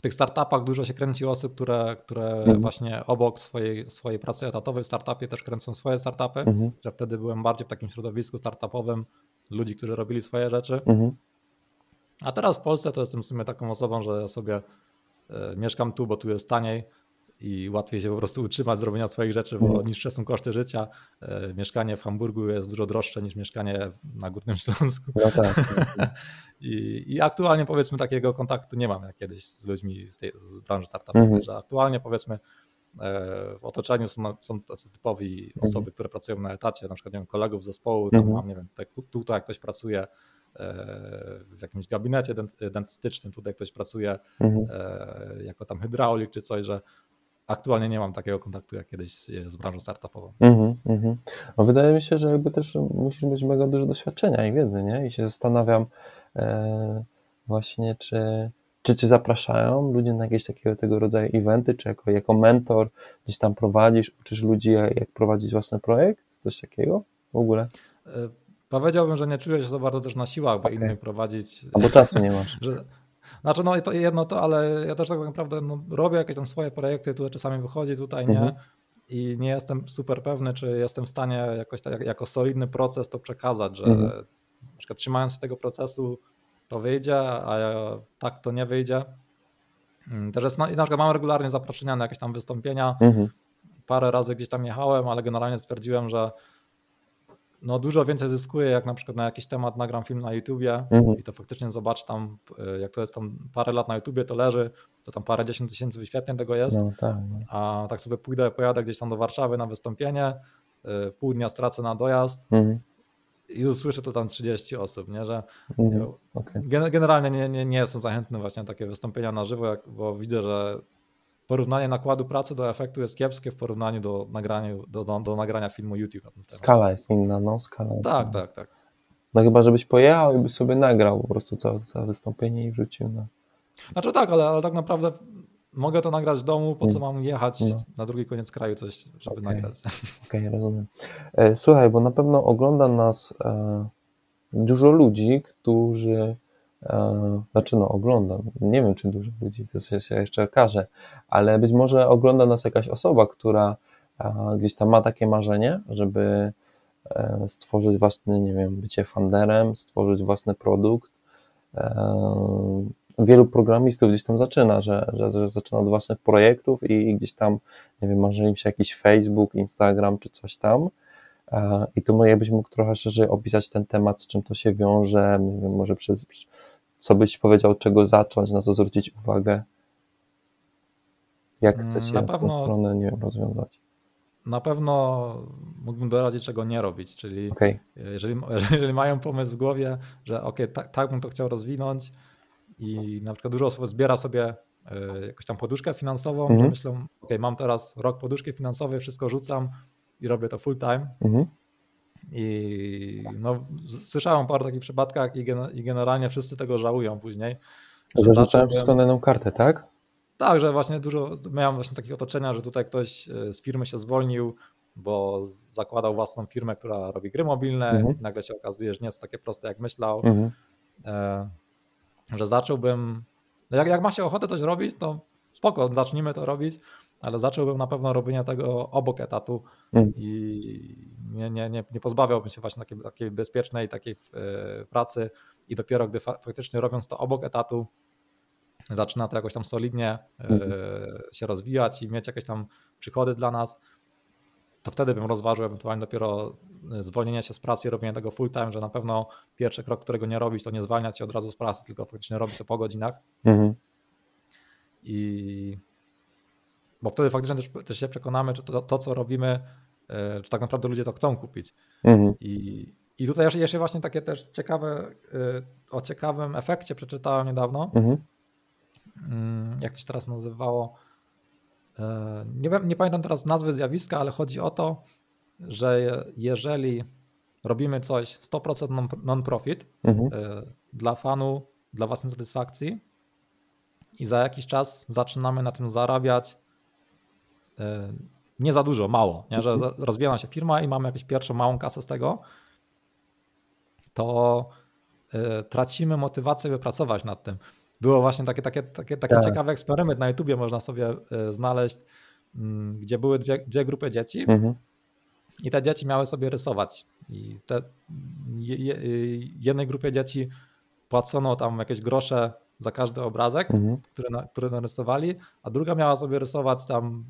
w tych startupach dużo się kręci osób, które, które mhm. właśnie obok swojej, swojej pracy etatowej w startupie też kręcą swoje startupy, mhm. że wtedy byłem bardziej w takim środowisku startupowym ludzi, którzy robili swoje rzeczy. Mhm. A teraz w Polsce to jestem w sumie taką osobą, że ja sobie y, mieszkam tu, bo tu jest taniej i łatwiej się po prostu utrzymać z robienia swoich rzeczy, bo mhm. niższe są koszty życia. E, mieszkanie w Hamburgu jest dużo droższe niż mieszkanie na Górnym Śląsku. No tak. tak, tak. I, I, aktualnie powiedzmy takiego kontaktu nie mam jak kiedyś z ludźmi z, tej, z branży startupowej, mhm. że aktualnie powiedzmy e, w otoczeniu są, są tacy typowi mhm. osoby, które pracują na etacie, na przykład nie wiem, kolegów z zespołu, tam mam, nie wiem, tutaj jak ktoś pracuje e, w jakimś gabinecie dentystycznym, tutaj ktoś pracuje jako tam hydraulik czy coś, że aktualnie nie mam takiego kontaktu jak kiedyś z branżą startupową. Mm -hmm. no wydaje mi się, że jakby też musisz mieć mega dużo doświadczenia i wiedzy, nie? I się zastanawiam e, właśnie, czy, czy cię zapraszają ludzie na jakieś takiego tego rodzaju eventy, czy jako, jako mentor gdzieś tam prowadzisz, uczysz ludzi jak prowadzić własny projekt, coś takiego w ogóle? E, powiedziałbym, że nie czuję się za bardzo też na siłach, bo okay. innym prowadzić. Albo czasu nie masz. że, znaczy, no to jedno to, ale ja też tak naprawdę no, robię jakieś tam swoje projekty, tutaj czasami wychodzi, tutaj nie. Mhm. i nie jestem super pewny, czy jestem w stanie jakoś tak, jako solidny proces to przekazać, że mhm. na przykład trzymając się tego procesu to wyjdzie, a tak to nie wyjdzie. Mm, też jest, na przykład mam regularnie zaproszenia na jakieś tam wystąpienia. Mhm. Parę razy gdzieś tam jechałem, ale generalnie stwierdziłem, że no dużo więcej zyskuję, jak na przykład na jakiś temat nagram film na YouTubie mhm. i to faktycznie zobacz tam, y, jak to jest tam parę lat na YouTubie, to leży, to tam parę dziesiąt tysięcy wyświetleń tego jest, no, tak, no. a tak sobie pójdę, pojadę gdzieś tam do Warszawy na wystąpienie, y, pół dnia stracę na dojazd mhm. i usłyszę to tam 30 osób, nie, że mhm. okay. generalnie nie, nie, nie jestem zachętny właśnie na takie wystąpienia na żywo, bo widzę, że porównanie nakładu pracy do efektu jest kiepskie w porównaniu do nagrania, do, do, do nagrania filmu YouTube. Skala jest inna, no skala. Tak, inna. tak, tak. No chyba, żebyś pojechał i by sobie nagrał po prostu całe, całe wystąpienie i wrzucił na... Znaczy tak, ale, ale tak naprawdę mogę to nagrać w domu, po co mm. mam jechać no. na drugi koniec kraju coś, żeby okay. nagrać. Okej, okay, rozumiem. E, słuchaj, bo na pewno ogląda nas e, dużo ludzi, którzy znaczy no oglądam, nie wiem czy dużo ludzi, to się jeszcze okaże, ale być może ogląda nas jakaś osoba, która e, gdzieś tam ma takie marzenie, żeby e, stworzyć własny, nie wiem, bycie funderem, stworzyć własny produkt. Wielu programistów gdzieś tam zaczyna, że, że, że zaczyna od własnych projektów i gdzieś tam, nie wiem, marzy im się jakiś Facebook, Instagram czy coś tam. I tu jakbyś mógł trochę szerzej opisać ten temat, z czym to się wiąże, nie wiem, może przez, co byś powiedział, czego zacząć, na co zwrócić uwagę? Jak chce się na pewno, tą stronę nie rozwiązać? Na pewno mógłbym doradzić, czego nie robić, czyli okay. jeżeli, jeżeli mają pomysł w głowie, że ok, tak, tak bym to chciał rozwinąć i na przykład dużo osób zbiera sobie y, jakąś tam poduszkę finansową, mm że myślą, ok, mam teraz rok poduszki finansowej, wszystko rzucam i robię to full time. Mm -hmm. I no, słyszałem o paru takich przypadkach i, gen i generalnie wszyscy tego żałują później. Że zacząłem wszystko na jedną kartę, tak? Tak, że właśnie dużo, miałem właśnie takie otoczenia, że tutaj ktoś e, z firmy się zwolnił, bo zakładał własną firmę, która robi gry mobilne mhm. i nagle się okazuje, że nie jest takie proste jak myślał, mhm. e, że zacząłbym, no jak, jak ma się ochotę coś robić, to spoko, zacznijmy to robić, ale zacząłbym na pewno robienie tego obok etatu mm. i nie, nie, nie, nie pozbawiałbym się właśnie takiej, takiej bezpiecznej takiej e, pracy i dopiero gdy fa faktycznie robiąc to obok etatu, zaczyna to jakoś tam solidnie mm. się rozwijać i mieć jakieś tam przychody dla nas, to wtedy bym rozważył ewentualnie dopiero e, zwolnienie się z pracy i robienie tego full time, że na pewno pierwszy krok, którego nie robić, to nie zwalniać się od razu z pracy, tylko faktycznie robić to po godzinach. Mm. I bo wtedy faktycznie też, też się przekonamy, czy to, to, co robimy, e, czy tak naprawdę ludzie to chcą kupić. Mhm. I, I tutaj jeszcze właśnie takie też ciekawe, e, o ciekawym efekcie przeczytałem niedawno. Mhm. Mm, jak to się teraz nazywało? E, nie, nie pamiętam teraz nazwy zjawiska, ale chodzi o to, że jeżeli robimy coś 100% non-profit mhm. dla fanu, dla własnej satysfakcji i za jakiś czas zaczynamy na tym zarabiać E, nie za dużo, mało, nie? że rozwija się firma i mamy jakąś pierwszą małą kasę z tego, to e, tracimy motywację, by pracować nad tym. Było właśnie takie, takie, takie, taki tak. ciekawy eksperyment na YouTubie, można sobie e, znaleźć, mm, gdzie były dwie, dwie grupy dzieci mhm. i te dzieci miały sobie rysować. I te, je, jednej grupie dzieci płacono tam jakieś grosze za każdy obrazek, mhm. który, który narysowali, a druga miała sobie rysować tam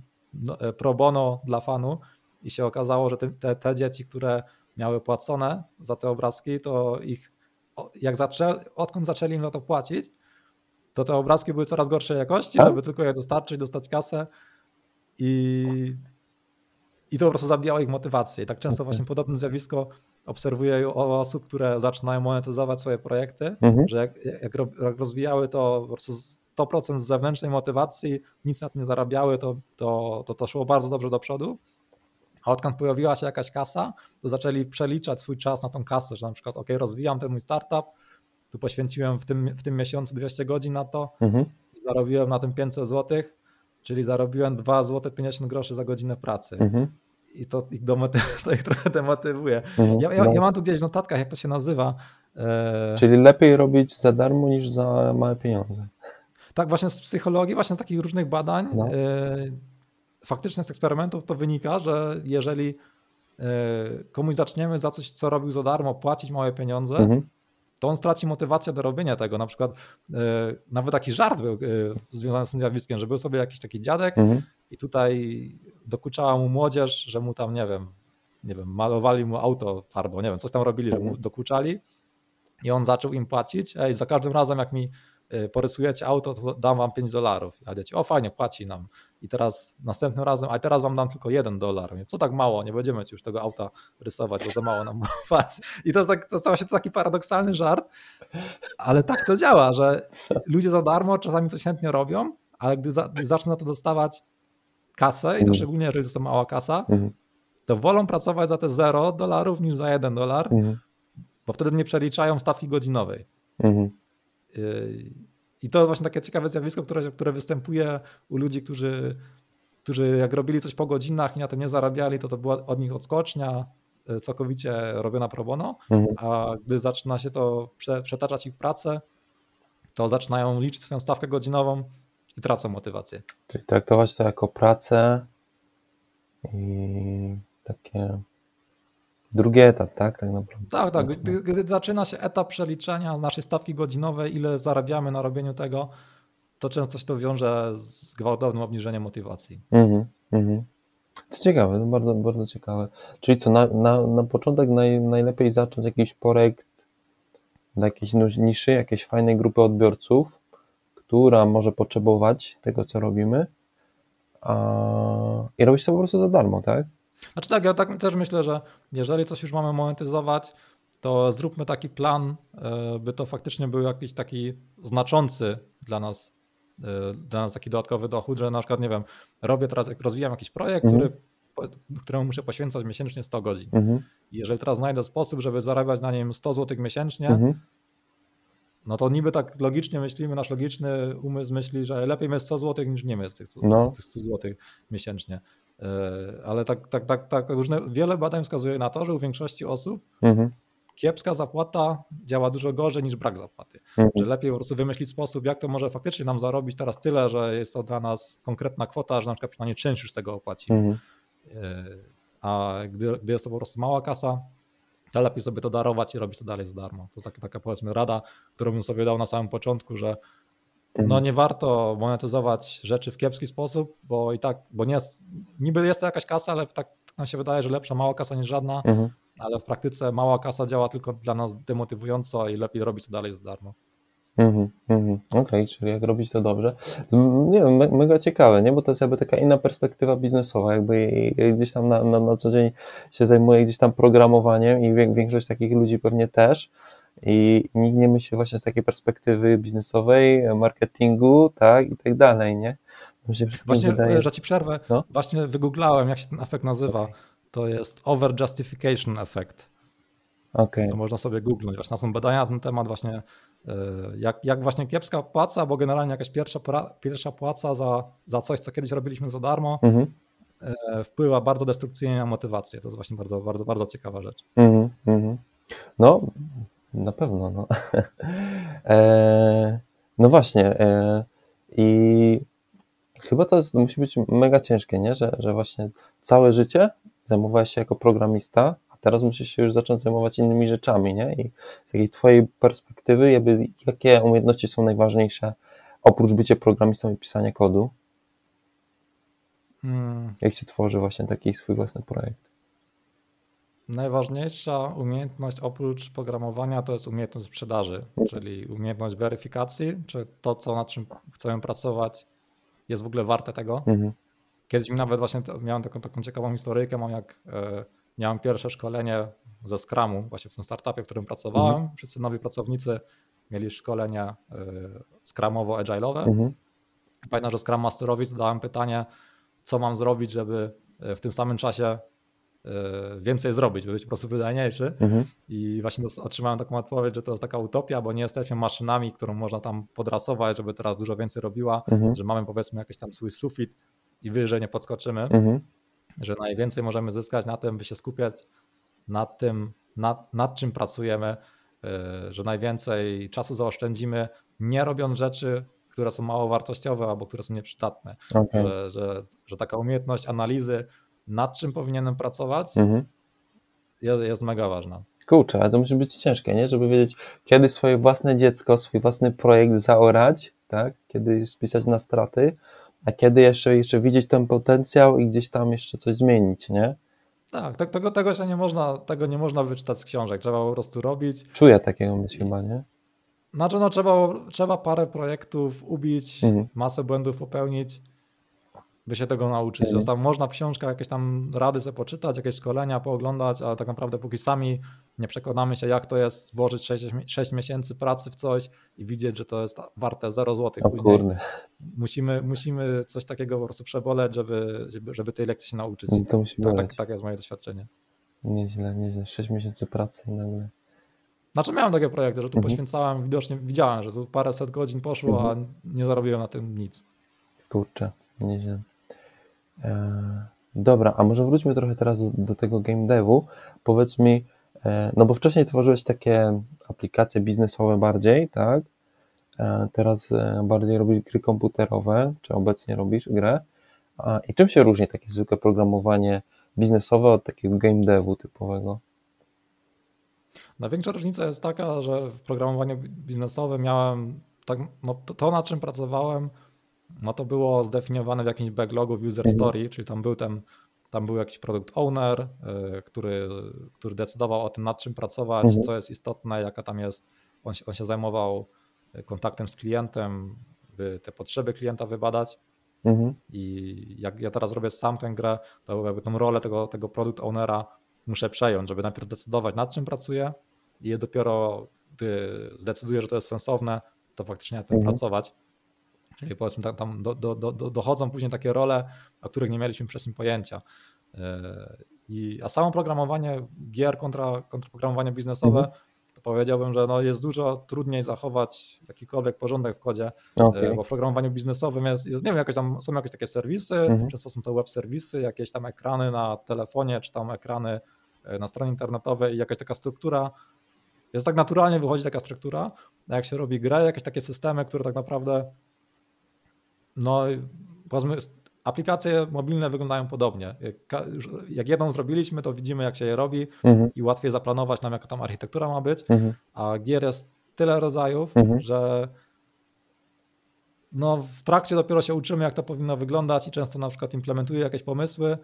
pro bono dla fanu i się okazało, że te, te dzieci, które miały płacone za te obrazki, to ich, jak zaczę, odkąd zaczęli im na to płacić, to te obrazki były coraz gorszej jakości, tak? żeby tylko je dostarczyć, dostać kasę i, i to po prostu zabijało ich motywację. I tak często właśnie podobne zjawisko obserwuję u osób, które zaczynają monetyzować swoje projekty, mhm. że jak, jak, rozwijały to po prostu 100% z zewnętrznej motywacji, nic na tym nie zarabiały, to, to, to, to szło bardzo dobrze do przodu. A odkąd pojawiła się jakaś kasa, to zaczęli przeliczać swój czas na tą kasę, że na przykład, ok, rozwijam ten mój startup, tu poświęciłem w tym, w tym miesiącu 200 godzin na to, mhm. zarobiłem na tym 500 zł, czyli zarobiłem 2 zł 50 groszy za godzinę pracy. Mhm i to ich, demoty- to ich trochę demotywuje. Mhm, ja, ja, no. ja, mam tu gdzieś w notatkach, jak to się nazywa. E... Czyli lepiej robić za darmo niż za małe pieniądze. Tak, właśnie z psychologii, właśnie z takich różnych badań. No. E... faktycznie z eksperymentów to wynika, że jeżeli e, komuś zaczniemy za coś, co robił za darmo, płacić małe pieniądze, mhm. to on straci motywację do robienia tego. Na przykład e, nawet taki żart był związany z tym zjawiskiem, że był sobie jakiś taki dziadek mhm. i tutaj dokuczała mu młodzież, że mu tam, nie wiem, nie wiem, malowali mu auto farbą, nie wiem, coś tam robili, że mu mhm. dokuczali i on zaczął im płacić, ej, za każdym razem jak mi porysujecie auto, to dam wam 5 dolarów. Ja dzieci, o fajnie, płaci nam. I teraz następnym razem, a teraz wam dam tylko 1 dolar. Co tak mało, nie będziemy ci już tego auta rysować, bo za mało nam was. I to tak, to stał się taki paradoksalny żart, ale tak to działa, że ludzie za darmo czasami coś chętnie robią, ale gdy, za, gdy zaczną na to dostawać kasę, i to mhm. szczególnie jeżeli to jest mała kasa, mhm. to wolą pracować za te 0 dolarów niż za 1 dolar, mhm bo wtedy nie przeliczają stawki godzinowej. Mhm. I to jest właśnie takie ciekawe zjawisko, które, które występuje u ludzi, którzy, którzy jak robili coś po godzinach i na tym nie zarabiali, to to była od nich odskocznia y, całkowicie robiona pro bono, mhm. a gdy zaczyna się to przetaczać ich w pracę, to zaczynają liczyć swoją stawkę godzinową i tracą motywację. Czyli traktować to jako pracę i takie Drugi etap, tak? Tak naprawdę. Tak, tak. Gdy, gdy, zaczyna się etap przeliczenia naszej stawki godzinowej, ile zarabiamy na robieniu tego, to często się to wiąże z gwałtownym obniżeniem motywacji. Mhm, mhm. To ciekawe, to bardzo, bardzo ciekawe. Czyli co, na, na, na początek naj, najlepiej zacząć jakiś projekt dla jakiejś niszy, jakiejś fajnej grupy odbiorców, która może potrzebować tego, co robimy a... i robić to po prostu za darmo, tak? Znaczy tak, ja tak też myślę, że jeżeli coś już mamy monetyzować, to zróbmy taki plan, e, by to faktycznie był jakiś taki znaczący dla nas, e, dla nas taki dodatkowy dochód, że na przykład, nie wiem, robię teraz, jak rozwijam jakiś projekt, mhm. który, któremu muszę poświęcać miesięcznie 100 godzin. Mhm. I jeżeli teraz znajdę sposób, żeby zarabiać na nim 100 zł miesięcznie, mhm. no to niby tak logicznie myślimy, nasz logiczny umysł myśli, że lepiej mieć 100 zł niż nie mieć tych 100, no. tych 100 zł miesięcznie. E, ale tak, tak, tak, tak różne, wiele badań wskazuje na to, że u większości osób mhm. kiepska zapłata działa dużo gorzej niż brak zapłaty. Mhm. Że lepiej po prostu wymyślić sposób, jak to może faktycznie nam zarobić teraz tyle, że jest to dla nas konkretna kwota, że na przykład przynajmniej część już z tego opłacimy. Mhm. E, a gdy, gdy jest to po prostu mała kasa, to lepiej sobie to darować i robić to dalej za darmo. To jest taka, taka powiedzmy rada, którą bym sobie dał na samym początku, że no mhm. nie warto monetyzować rzeczy w kiepski sposób, bo i tak, bo nie jest, niby jest to jakaś kasa, ale tak nam się wydaje, że lepsza mała kasa niż żadna, mhm. ale w praktyce mała kasa działa tylko dla nas demotywująco i lepiej robić to dalej za darmo. Mhm, mhm. Okej, okay, czyli jak robić to dobrze. Nie wiem, me, mega ciekawe, nie? Bo to jest jakby taka inna perspektywa biznesowa, jakby gdzieś tam na, na, na co dzień się zajmuję gdzieś tam programowaniem i większość takich ludzi pewnie też i nikt nie myśli właśnie z takiej perspektywy biznesowej, marketingu, tak, i tak dalej, nie? Właśnie, wydaje... że ci przerwę, no? właśnie wygooglałem, jak się ten efekt nazywa. Okay. To jest over justification effect. Okay. To można sobie googlnąć. Właśnie są badania na ten temat właśnie, e, jak, jak właśnie kiepska płaca, bo generalnie jakaś pierwsza, pierwsza płaca za, za coś, co kiedyś robiliśmy za darmo, mm -hmm. wpływa bardzo destrukcyjnie na motywację. To jest właśnie bardzo, bardzo, bardzo ciekawa rzecz. Mm -hmm. No, na pewno, no. e, no właśnie. E, I chyba to jest, musi być mega ciężkie, nie? Że, że właśnie całe życie zajmowałeś się jako programista, a teraz musisz się już zacząć zajmować innymi rzeczami, nie? I z takiej twojej perspektywy, jakby, jakie umiejętności są najważniejsze oprócz bycia programistą i pisania kodu? Hmm. Jak się tworzy właśnie taki swój własny projekt? Najważniejsza umiejętność oprócz programowania to jest umiejętność sprzedaży, czyli umiejętność weryfikacji, czy to, co nad czym chcemy pracować, jest w ogóle warte tego. Mhm. Kiedyś mi nawet właśnie miałem taką, taką ciekawą historyjkę, mam jak e, miałem pierwsze szkolenie ze Scrumu, właśnie w tym startupie, w którym pracowałem. Mhm. Wszyscy nowi pracownicy mieli szkolenie e, Scrumowo-agile'owe. Mhm. Pamiętam, że Scrum Masterowi zadałem pytanie, co mam zrobić, żeby e, w tym samym czasie więcej zrobić, by być po prostu wydajniejszy. Mhm. I właśnie otrzymałem taką odpowiedź, że to jest taka utopia, bo nie jesteśmy maszynami, którą można tam podrasować, żeby teraz dużo więcej robiła, mhm. że mamy powiedzmy jakiś tam swój sufit i wyżej nie podskoczymy, mhm. że najwięcej możemy zyskać na tym, by się skupiać nad tym, nad, nad czym pracujemy, e, że najwięcej czasu zaoszczędzimy, nie robiąc rzeczy, które są mało wartościowe albo które są nieprzydatne. Okay. Że, że, że, taka umiejętność analizy, nad czym powinienem pracować, mhm. jest, jest mega ważna. Kurczę, ale to musi być ciężkie, nie? Żeby wiedzieć, kiedy swoje własne dziecko, swój własny projekt zaorać, tak? Kiedy spisać na straty, a kiedy jeszcze, jeszcze widzieć ten potencjał i gdzieś tam jeszcze coś zmienić, nie? Tak, tak tego, tego się nie można, tego nie można wyczytać z książek, trzeba po prostu robić. Czuję takiego myśl chyba, nie? Znaczy, no trzeba, trzeba parę projektów ubić, mhm. masę błędów popełnić, by się tego nauczyć. Mhm. Tam można w książkach jakieś tam rady sobie poczytać, jakieś szkolenia pooglądać, ale tak naprawdę póki sami nie przekonamy się, jak to jest włożyć 6, 6 miesięcy pracy w coś i widzieć, że to jest warte 0 zł. O kurde. Musimy, musimy coś takiego po prostu przeboleć, żeby, żeby, żeby tej lekcji się nauczyć. No to musi tak, tak, tak jest moje doświadczenie. Nieźle, nieźle. 6 miesięcy pracy i nagle. Znaczy miałem takie projekty, że tu mhm. poświęcałem, widocznie widziałem, że tu paręset godzin poszło, mhm. a nie zarobiłem na tym nic. Kurczę, nieźle. E, dobra, a może wróćmy trochę teraz do, tego game devu. Powiedz mi, e, no bo wcześniej tworzyłeś takie aplikacje biznesowe bardziej, tak? E, teraz bardziej robisz gry komputerowe, czy obecnie robisz grę. I czym się różni takie zwykłe programowanie biznesowe od takiego game devu typowego? Największa różnica jest taka, że w programowaniu biznesowym miałem tak, no to, to, na czym pracowałem, no to było zdefiniowane w jakimś backlogu w user mhm. story, czyli tam był ten, tam był jakiś produkt owner, y, który, który decydował o tym, nad czym pracować, mhm. co jest istotne, jaka tam jest. On się, on się zajmował kontaktem z klientem, by te potrzeby klienta wybadać. Mhm. I jak ja teraz robię sam tę grę, to jakby tą rolę tego, tego produkt ownera muszę przejąć, żeby najpierw decydować, nad czym pracuję, i dopiero gdy zdecyduję, że to jest sensowne, to faktycznie nad tym mhm. pracować. Czyli powiedzmy tam, tam do, do, do, dochodzą później takie role, o których nie mieliśmy wcześniej pojęcia. E, I, a samo programowanie gier kontra, kontra programowanie biznesowe, mhm. to powiedziałbym, że no jest dużo trudniej zachować jakikolwiek porządek w kodzie, okay. bo w programowaniu biznesowym jest, jest, nie wiem, jakieś tam, są jakieś takie serwisy, mhm. często są to web serwisy, jakieś tam ekrany na telefonie, czy tam ekrany e, na stronie internetowej i jakaś taka struktura jest tak naturalnie wychodzi taka struktura, a jak się robi grę, jakieś takie systemy, które tak naprawdę no powiedzmy aplikacje mobilne wyglądają podobnie. Jak, jedną zrobiliśmy, to widzimy jak się je robi mhm. i łatwiej zaplanować nam jaka tam architektura ma być, mhm. a gier jest tyle rodzajów, mhm. że no w trakcie dopiero się uczymy jak to powinno wyglądać i często na przykład implementuję jakieś pomysły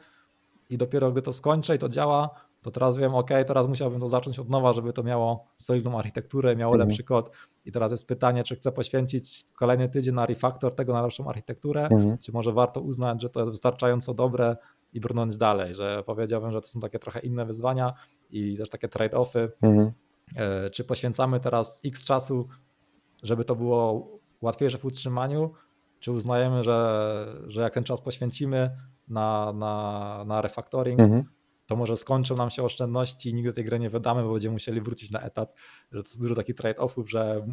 i dopiero gdy to skończę i to działa, to teraz wiem, ok, teraz musiałbym to zacząć od nowa, żeby to miało solidną architekturę, miało mhm. lepszy kod. I teraz jest pytanie, czy chcę poświęcić kolejny tydzień na refaktor tego na lepszą architekturę, mhm. czy może warto uznać, że to jest wystarczająco dobre i brnąć dalej, że powiedziałbym, że to są takie trochę inne wyzwania i też takie trade-offy. Mhm. E, czy poświęcamy teraz x czasu, żeby to było łatwiejsze w utrzymaniu, czy uznajemy, że, że jak ten czas poświęcimy na, na, na refactoring, mhm to może skończą nam się oszczędności i nigdy tej gry nie wydamy, bo będziemy musieli wrócić na etat. Że to jest dużo takich trade-offów, że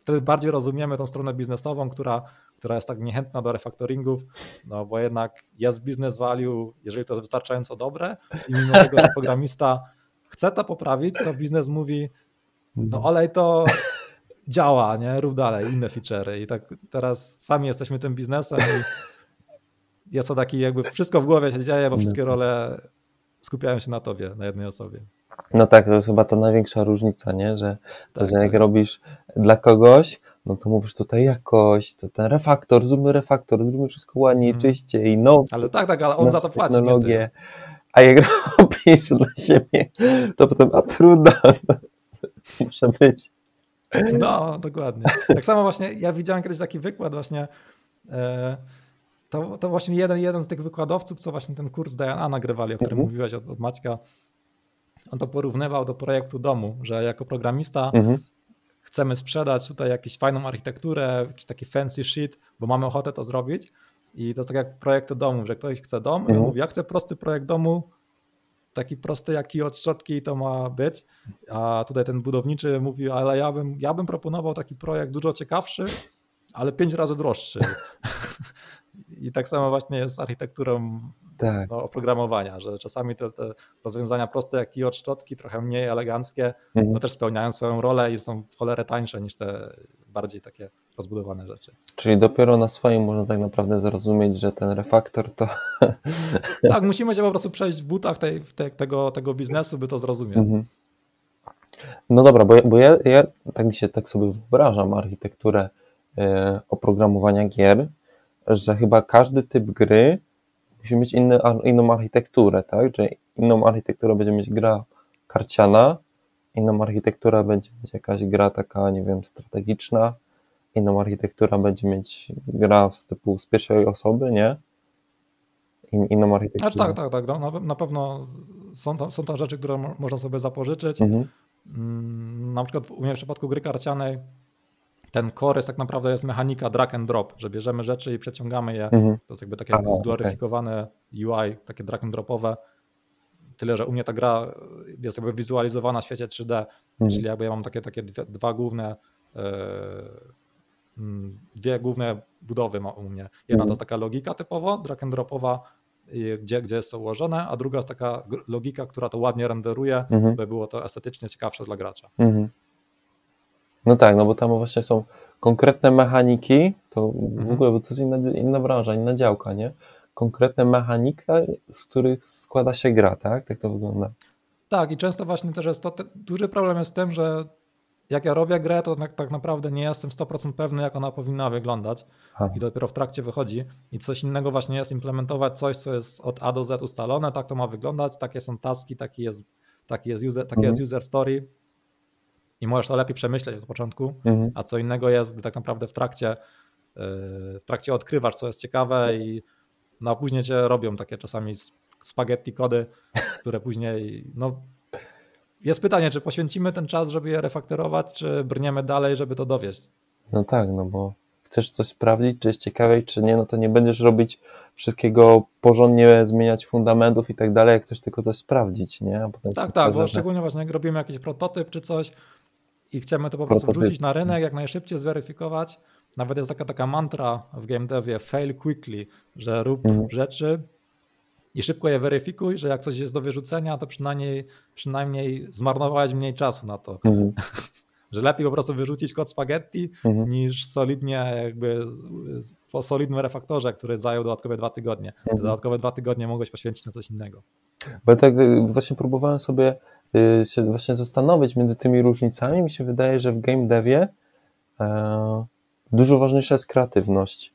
wtedy bardziej rozumiemy tą stronę biznesową, która, która jest tak niechętna do refaktoringów, no bo jednak jest business value, jeżeli to jest wystarczająco dobre i mimo tego, programista chce to poprawić, to biznes mówi, no olej to działa, nie? Rób dalej, inne feature'y. I tak teraz sami jesteśmy tym biznesem i jest to taki jakby wszystko w głowie się dzieje, bo wszystkie role skupiają się na tobie, na jednej osobie. No tak, to jest chyba ta największa różnica, nie? Że, tak, że jak tak. robisz dla kogoś, no to mówisz tutaj jakość, to ten refaktor, zróbmy refaktor, zróbmy wszystko ładniej, mm. czyściej, no. Ale tak, tak, ale on za to płaci. Technologię. A jak robisz dla siebie, to potem, a trudno, muszę być. No, dokładnie. Tak samo właśnie, ja widziałem kiedyś taki wykład właśnie, e, to, to właśnie jeden, jeden z tych wykładowców, co właśnie ten kurs DNA nagrywali, o którym mhm. mówiłeś od, od Maćka, on to porównywał do projektu domu, że jako programista mhm. chcemy sprzedać tutaj jakąś fajną architekturę, jakiś taki fancy shit, bo mamy ochotę to zrobić. I to jest tak jak projekty domu, że ktoś chce dom mhm. i mówi, ja chcę prosty projekt domu, taki prosty, jaki od szczotki to ma być, a tutaj ten budowniczy mówi, ale ja bym, ja bym proponował taki projekt dużo ciekawszy, ale pięć razy droższy. I tak samo właśnie jest z architekturą tak. no, oprogramowania, że czasami te, te, rozwiązania proste jak i od szczotki, trochę mniej eleganckie, mhm. no też spełniają swoją rolę i są w cholerę tańsze niż te bardziej takie rozbudowane rzeczy. Czyli dopiero na swoim można tak naprawdę zrozumieć, że ten refaktor to. Tak, musimy się po prostu przejść w butach tej, te, tego, tego biznesu, by to zrozumieć. Mhm. No dobra, bo, ja, bo ja, ja tak mi się tak sobie wyobrażam architekturę e, oprogramowania gier, że chyba każdy typ gry musi mieć inny, inną architekturę, tak? Że inną architekturę będzie mieć gra karciana, inną architekturę będzie mieć jakaś gra taka, nie wiem, strategiczna, inną architekturę będzie mieć gra z typu z pierwszej osoby, nie? In, inną architekturę. Znaczy, tak, tak, tak. No, na, na pewno są to, są to rzeczy, które mo można sobie zapożyczyć. Mhm. Mm, na przykład u mnie w przypadku gry karcianej ten core jest tak naprawdę jest mechanika drag and drop, że bierzemy rzeczy i przeciągamy je. Mhm. To jest jakby takie Aha, zgloryfikowane okay. UI, takie drag and dropowe. Tyle, że u mnie ta gra jest jakby wizualizowana w świecie 3D, mhm. czyli jakby ja mam takie, takie dwie, dwa główne yy, dwie główne budowy u mnie. Jedna mhm. to jest taka logika typowo, drag and dropowa, gdzie, gdzie jest to ułożone, a druga jest taka logika, która to ładnie renderuje, mhm. by było to estetycznie ciekawsze dla gracza. No tak, no bo tam właśnie są konkretne mechaniki, to w mhm. ogóle bo to jest inna, inna branża, inna działka, nie? Konkretne mechanika, z których składa się gra, tak? Tak to wygląda. Tak, i często właśnie też jest to, duży problem jest z tym, że jak ja robię grę, to tak, tak naprawdę nie jestem 100% pewny, jak ona powinna wyglądać Aha. i dopiero w trakcie wychodzi i coś innego właśnie jest implementować coś, co jest od A do Z ustalone, tak to ma wyglądać, takie są taski, taki jest, taki jest, user, taki mhm. jest user story i możesz to lepiej przemyśleć od początku, mhm. a co innego jest, gdy tak naprawdę w trakcie, yy, w trakcie odkrywasz, co jest ciekawe i no, później cię robią takie czasami spaghetti kody, które później no, jest pytanie, czy poświęcimy ten czas, żeby je refaktorować, czy brniemy dalej, żeby to dowieść? No tak, no bo chcesz coś sprawdzić, czy jest ciekawe, czy nie, no to nie będziesz robić wszystkiego porządnie, zmieniać fundamentów i tak dalej, jak chcesz tylko coś sprawdzić, nie? tak, tak, bo szczególnie właśnie jak robimy jakiś prototyp czy coś i chcemy to po prostu wrzucić na rynek, jak najszybciej zweryfikować. Nawet jest taka taka mantra w game devie, fail quickly, że rób mhm. rzeczy, i szybko je weryfikuj, że jak coś jest do wyrzucenia, to przynajmniej, przynajmniej zmarnowałeś mniej czasu na to. Mhm. że lepiej po prostu wyrzucić kod spaghetti, mhm. niż solidnie jakby po solidnym refaktorze, który zajął dodatkowe dwa tygodnie. Te mhm. dodatkowe dwa tygodnie mogłeś poświęcić na coś innego. Bo tak y, właśnie próbowałem sobie się właśnie zastanowić między tymi różnicami. Mi się wydaje, że w game devie e, dużo ważniejsza jest kreatywność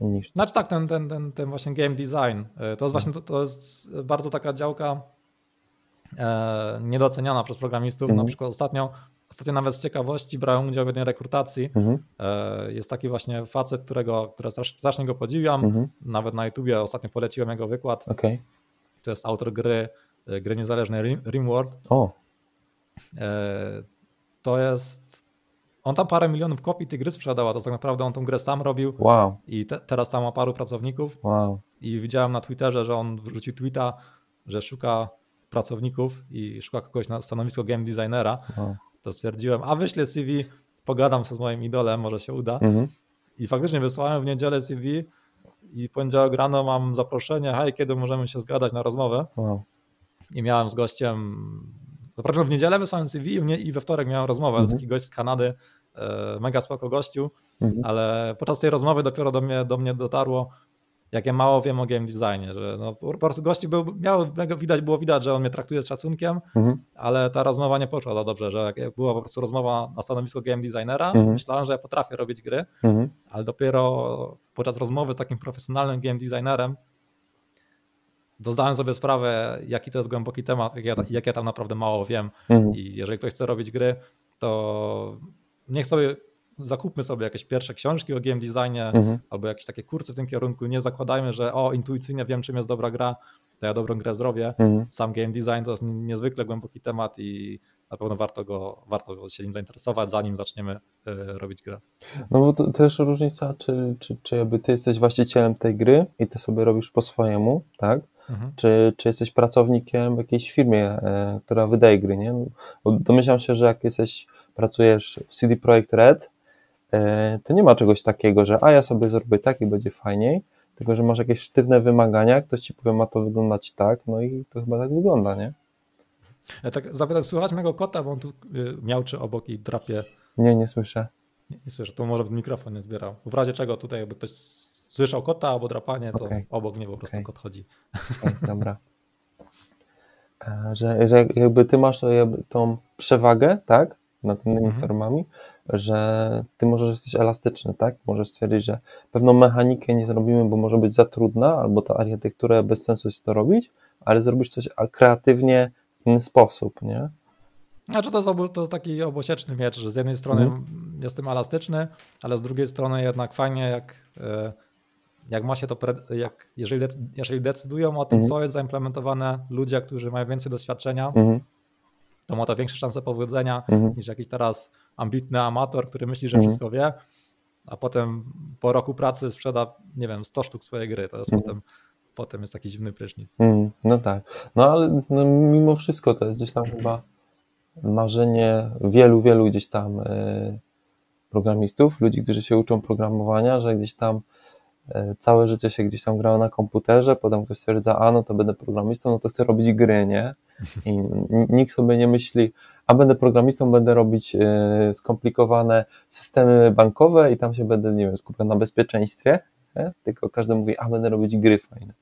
niż. Znaczy tak, ten, ten, ten, ten właśnie game design. E, to jest właśnie to, to jest bardzo taka działka e, niedoceniana przez programistów. Mhm. Na przykład ostatnio, ostatnio nawet z ciekawości brałem udział w jednej rekrutacji. Mhm. Jest taki właśnie facet, którego, który strasznie go podziwiam. Mhm. Nawet na YouTubie ostatnio poleciłem jego wykład. Okay. To jest autor gry, gry niezależnej Rimworld. O. E, to jest on tam parę milionów kopii tej gry sprzedał, a to tak naprawdę on tą grę sam robił. Wow. I te, teraz tam ma paru pracowników. Wow. I widziałem na Twitterze, że on wrzucił tweeta, że szuka pracowników i szuka kogoś na stanowisko game designera. Wow. To stwierdziłem, a wyślę CV, pogadam się z moim idolem, może się uda. Mhm. I faktycznie wysłałem w niedzielę CV i w poniedziałek rano mam zaproszenie, hej, kiedy możemy się zgadać na rozmowę. Wow. I miałem z gościem Zapraszam w niedzielę, wysłałem CV i we wtorek miałem rozmowę mhm. z jakimś gość z Kanady, e, mega spoko gościu, mhm. ale podczas tej rozmowy dopiero do mnie, do mnie dotarło, jak ja mało wiem o game designie, że no, po prostu gości był, miał, widać, było widać, że on mnie traktuje z szacunkiem, mhm. ale ta rozmowa nie poszła za dobrze, że jak była po prostu rozmowa na stanowisko game designera, mhm. myślałem, że ja potrafię robić gry, mhm. ale dopiero podczas rozmowy z takim profesjonalnym game designerem to zdałem sobie sprawę, jaki to jest głęboki temat, jak ja, jak ja tam naprawdę mało wiem. Mhm. I jeżeli ktoś chce robić gry, to niech sobie zakupmy sobie jakieś pierwsze książki o game designie mhm. albo jakieś takie kursy w tym kierunku. Nie zakładajmy, że o, intuicyjnie wiem, czym jest dobra gra, to ja dobrą grę zrobię. Mhm. Sam game design to jest niezwykle głęboki temat i na pewno warto go, warto się nim zainteresować, zanim zaczniemy y, robić grę. No bo to też różnica, czy, czy, czy jakby ty jesteś właścicielem tej gry i ty sobie robisz po swojemu, tak? Mhm. Czy, czy jesteś pracownikiem w jakiejś firmie, e, która wydaje gry, nie? Bo domyślam się, że jak jesteś, pracujesz w CD Projekt Red, e, to nie ma czegoś takiego, że a ja sobie zrobię tak i będzie fajniej, tylko że masz jakieś sztywne wymagania, ktoś ci powie, ma to wyglądać tak, no i to chyba tak wygląda, nie? Ja tak zapytam, słychać mego kota, bo on tu miałczy obok i drapie. Nie, nie słyszę. Nie, nie słyszę, to może mikrofon nie zbierał. W razie czego tutaj jakby ktoś słyszał kota albo drapanie, to okay. obok mnie po prostu okay. kot chodzi. Okay, dobra. E, że, że jakby ty masz jakby tą przewagę, tak, nad innymi mhm. firmami, że ty możesz jesteś elastyczny, tak? Możesz stwierdzić, że pewną mechanikę nie zrobimy, bo może być za trudna, albo ta architektura bez sensu jest to robić, ale zrobisz coś kreatywnie w inny sposób, nie? Znaczy to jest, to jest taki obosieczny miecz, że z jednej strony mhm. jestem elastyczny, ale z drugiej strony jednak fajnie, jak, e, jak ma się to, jak, jeżeli, jeżeli decydują o tym, mhm. co jest zaimplementowane ludzie, którzy mają więcej doświadczenia, mhm. to ma to większe szanse powodzenia mhm. niż jakiś teraz ambitny amator, który myśli, że mhm. wszystko wie, a potem po roku pracy sprzeda, nie wiem, 100 sztuk swojej gry. To jest mhm. potem potem jest taki dziwny prysznic. Mm, no tak. No ale no, mimo wszystko to jest gdzieś tam chyba marzenie wielu, wielu gdzieś tam y, programistów, ludzi, którzy się uczą programowania, że gdzieś tam całe życie się gdzieś tam grało na komputerze, potem ktoś stwierdza, a no to będę programistą, no to chcę robić gry, nie? I nikt sobie nie myśli, a będę programistą, będę robić y, skomplikowane systemy bankowe i tam się będę, nie wiem, skupiał na bezpieczeństwie, nie? tylko każdy mówi, a będę robić gry fajne.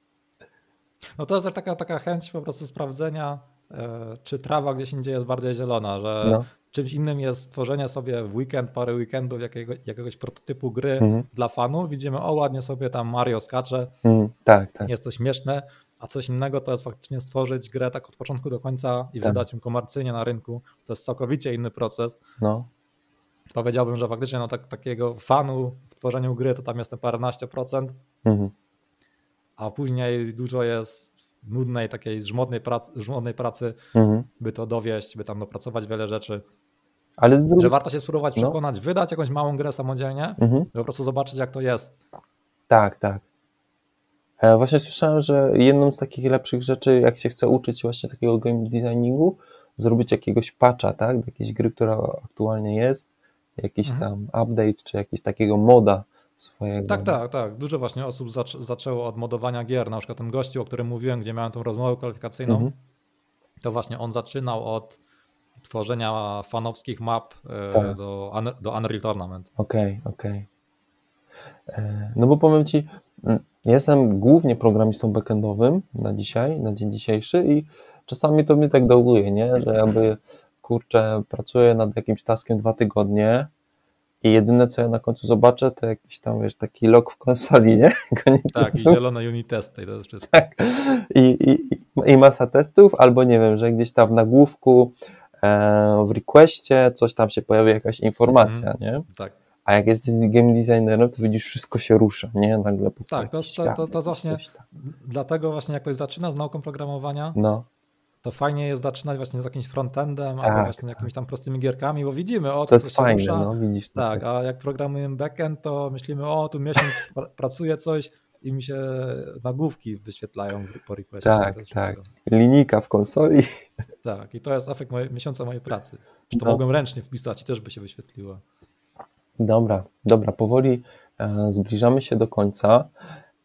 No to jest taka, taka chęć po prostu sprawdzenia, e, czy trawa gdzieś indziej jest bardziej zielona, że no. Czymś innym jest tworzenie sobie w weekend, parę weekendów jakiego, jakiegoś prototypu gry mhm. dla fanów. Widzimy, o ładnie sobie tam Mario skacze, mhm. tak, tak. jest to śmieszne, a coś innego to jest faktycznie stworzyć grę tak od początku do końca i tak. wydać ją komercyjnie na rynku. To jest całkowicie inny proces. No. Powiedziałbym, że faktycznie no, tak, takiego fanu w tworzeniu gry to tam jestem paręnaście procent. Mhm a później dużo jest nudnej, takiej żmudnej pracy, żmudnej pracy mhm. by to dowieść, by tam dopracować wiele rzeczy. Ale drugiej... Że warto się spróbować no. przekonać, wydać jakąś małą grę samodzielnie, mhm. po prostu zobaczyć, jak to jest. Tak, tak. E, właśnie słyszałem, że jedną z takich lepszych rzeczy, jak się chce uczyć właśnie takiego game designingu, zrobić jakiegoś patcha, tak, do jakiejś gry, która aktualnie jest, jakiś mhm. tam update, czy jakiś takiego moda, swojego. Tak, tak, tak. Dużo właśnie osób zac zaczęło od modowania gier. Na przykład ten gościu, o którym mówiłem, gdzie miałem tą rozmowę kwalifikacyjną, mhm. to właśnie on zaczynał od tworzenia fanowskich map e, tak. do, do Unreal Tournament. Okej, okay, okej. Okay. E, no bo powiem Ci, mm, jestem głównie programistą backendowym na dzisiaj, na dzień dzisiejszy i czasami to mnie tak dołuje, nie? że jakby kurczę, pracuję nad jakimś taskiem dwa tygodnie, i jedyne, co ja na końcu zobaczę, to jakiś tam, wiesz, taki log w konsoli, nie? Koniec tak, i zielone unit testy to jest wszystko. Tak. I, i, I masa testów, albo nie wiem, że gdzieś tam w nagłówku, e, w requestie coś tam się pojawi jakaś informacja, mm, nie? Tak. A jak jesteś game designerem, to widzisz, wszystko się rusza, nie? Nagle Tak, to, to, to, to właśnie, dlatego właśnie jak ktoś zaczyna z nauką programowania, no to fajnie jest zaczynać właśnie z jakimś frontendem tak, albo właśnie tak. jakimiś tam prostymi gierkami, bo widzimy, o, to, to jest fajne, rusza. no widzisz. Tak, a jak programujemy backend, to myślimy, o, tu miesiąc pracuje coś i mi się nagłówki wyświetlają po requestie. Tak, tak. Linijka w konsoli. Tak, i to jest efekt moje, miesiąca mojej pracy. Że to no. mogłem ręcznie wpisać i też by się wyświetliło. Dobra, dobra, powoli e, zbliżamy się do końca.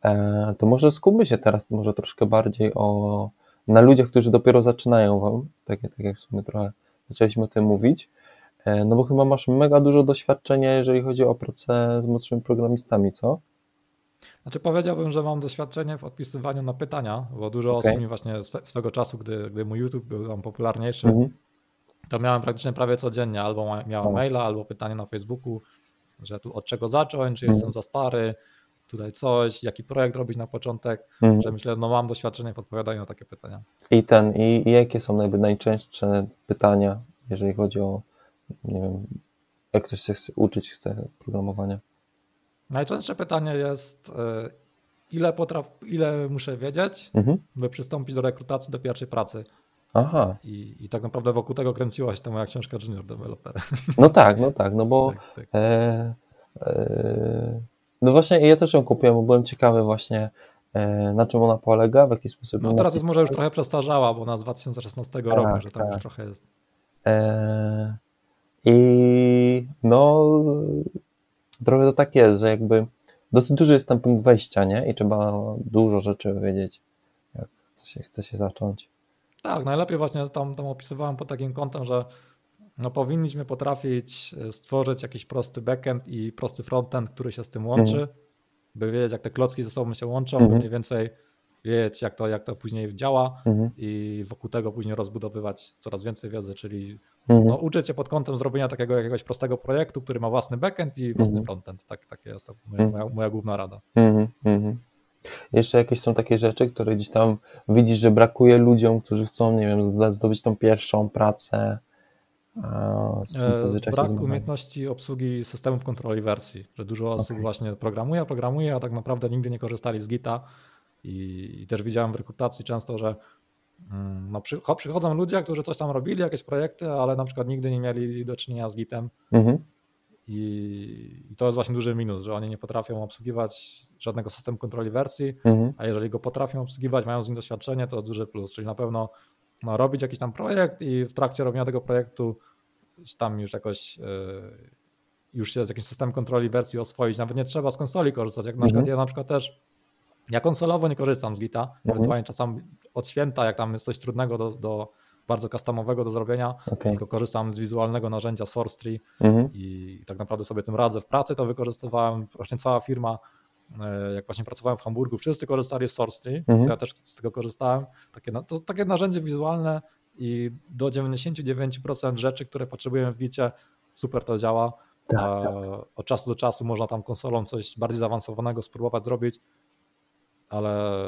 E, to może skupmy się teraz może troszkę bardziej o na ludziach, którzy dopiero zaczynają wam, tak, tak jak w sumie trochę zaczęliśmy o tym mówić, e, no bo chyba masz mega dużo doświadczenia, jeżeli chodzi o pracę z młodszymi programistami, co? Znaczy powiedziałbym, że mam doświadczenie w odpisywaniu na pytania, bo dużo okay. osób mi właśnie swego czasu, gdy, gdy mój YouTube był tam popularniejszy, mm -hmm. to miałem praktycznie prawie codziennie albo miałem maila, albo pytanie na Facebooku, że tu od czego zacząć, czy mm -hmm. jestem za stary, tutaj coś, jaki projekt robić na początek, mhm. że myślę, no mam doświadczenie w odpowiadaniu na takie pytania. I ten, i, i jakie są najby najczęstsze pytania, jeżeli chodzi o, nie wiem, jak ktoś się chce uczyć chce programowania? Najczęstsze pytanie jest, e, ile, potraf, ile muszę wiedzieć, mhm. by przystąpić do rekrutacji do pierwszej pracy. Aha. I, I tak naprawdę wokół tego kręciła się ta moja książka Junior Developer. No tak, no tak, no bo tak, tak. E, e, no właśnie ja też ją kupiłem, bo byłem ciekawy właśnie e, na czym ona polega, w jaki sposób. No teraz jest może już trochę przestarzała, bo ona z 2016 tak, roku, że tam tak. już trochę jest. E, I no trochę to tak jest, że jakby dosyć duży jest ten punkt wejścia, nie? I trzeba dużo rzeczy wiedzieć, jak chce się, chce się zacząć. Tak, najlepiej właśnie tam, tam opisywałem pod takim kątem, że no powinniśmy potrafić e, stworzyć jakiś prosty backend i prosty frontend, który się z tym łączy, mhm. by wiedzieć, jak te klocki ze sobą się łączą, mhm. by mniej więcej wiedzieć, jak to, jak to później działa mhm. i wokół tego później rozbudowywać coraz więcej wiedzy, czyli mhm. no, uczyć się pod kątem zrobienia takiego jakiegoś prostego projektu, który ma własny backend i własny mhm. frontend. Tak, tak jest to moja, moja, moja główna rada. Mhm. Mhm. Jeszcze jakieś są takie rzeczy, które gdzieś tam widzisz, że brakuje ludziom, którzy chcą, nie wiem, zdobyć tą pierwszą pracę. E, brak umiejętności obsługi systemów kontroli wersji, że dużo osób okay. właśnie programuje, programuje, a tak naprawdę nigdy nie korzystali z Gita i, i też widziałem w rekrutacji często, że mm, no, przy, przychodzą ludzie, którzy coś tam robili, jakieś projekty, ale na przykład nigdy nie mieli do czynienia z Gitem. Mhm. I, I, to jest właśnie duży minus, że oni nie potrafią obsługiwać żadnego systemu kontroli wersji, mhm. a jeżeli go potrafią obsługiwać, mają z nim doświadczenie, to duży plus. Czyli na pewno no, robić jakiś tam projekt i w trakcie robienia tego projektu tam już jakoś yy, już się z jakimś systemem kontroli wersji oswoić. Nawet nie trzeba z konsoli korzystać. Jak na przykład mhm. ja na przykład też ja konsolowo nie korzystam z Gita, mhm. ewentualnie czasami od święta, jak tam jest coś trudnego do, do bardzo customowego do zrobienia, okay. tylko korzystam z wizualnego narzędzia SourceTree mhm. i tak naprawdę sobie tym radzę. W pracy to wykorzystywałem, właśnie cała firma, e, jak właśnie pracowałem w Hamburgu, wszyscy korzystali z SourceTree, mhm. ja też z tego korzystałem. Takie, to takie narzędzie wizualne i do 99% rzeczy, które potrzebujemy w Gicie, super to działa. Tak, tak. Od czasu do czasu można tam konsolą coś bardziej zaawansowanego spróbować zrobić, ale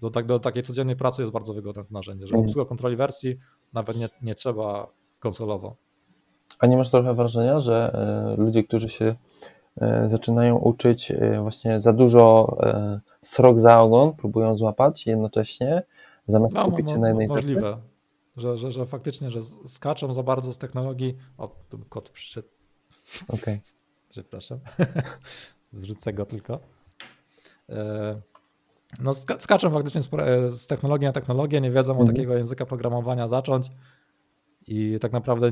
do, tak, do takiej codziennej pracy jest bardzo wygodne to narzędzie, że mhm. obsługa kontroli wersji nawet nie, nie trzeba konsolowo. A nie masz trochę wrażenia, że e, ludzie, którzy się e, zaczynają uczyć e, właśnie za dużo srok za ogon, próbują złapać jednocześnie, zamiast no, skupić się na jednej Możliwe, że, że, że faktycznie, że skaczą za bardzo z technologii. O, tu kot przyszedł. Okej. Okay. Przepraszam. Zrzucę go tylko no, skaczą faktycznie z, e, z technologii na technologię, nie wiedzą mhm. o takiego języka programowania zacząć i tak naprawdę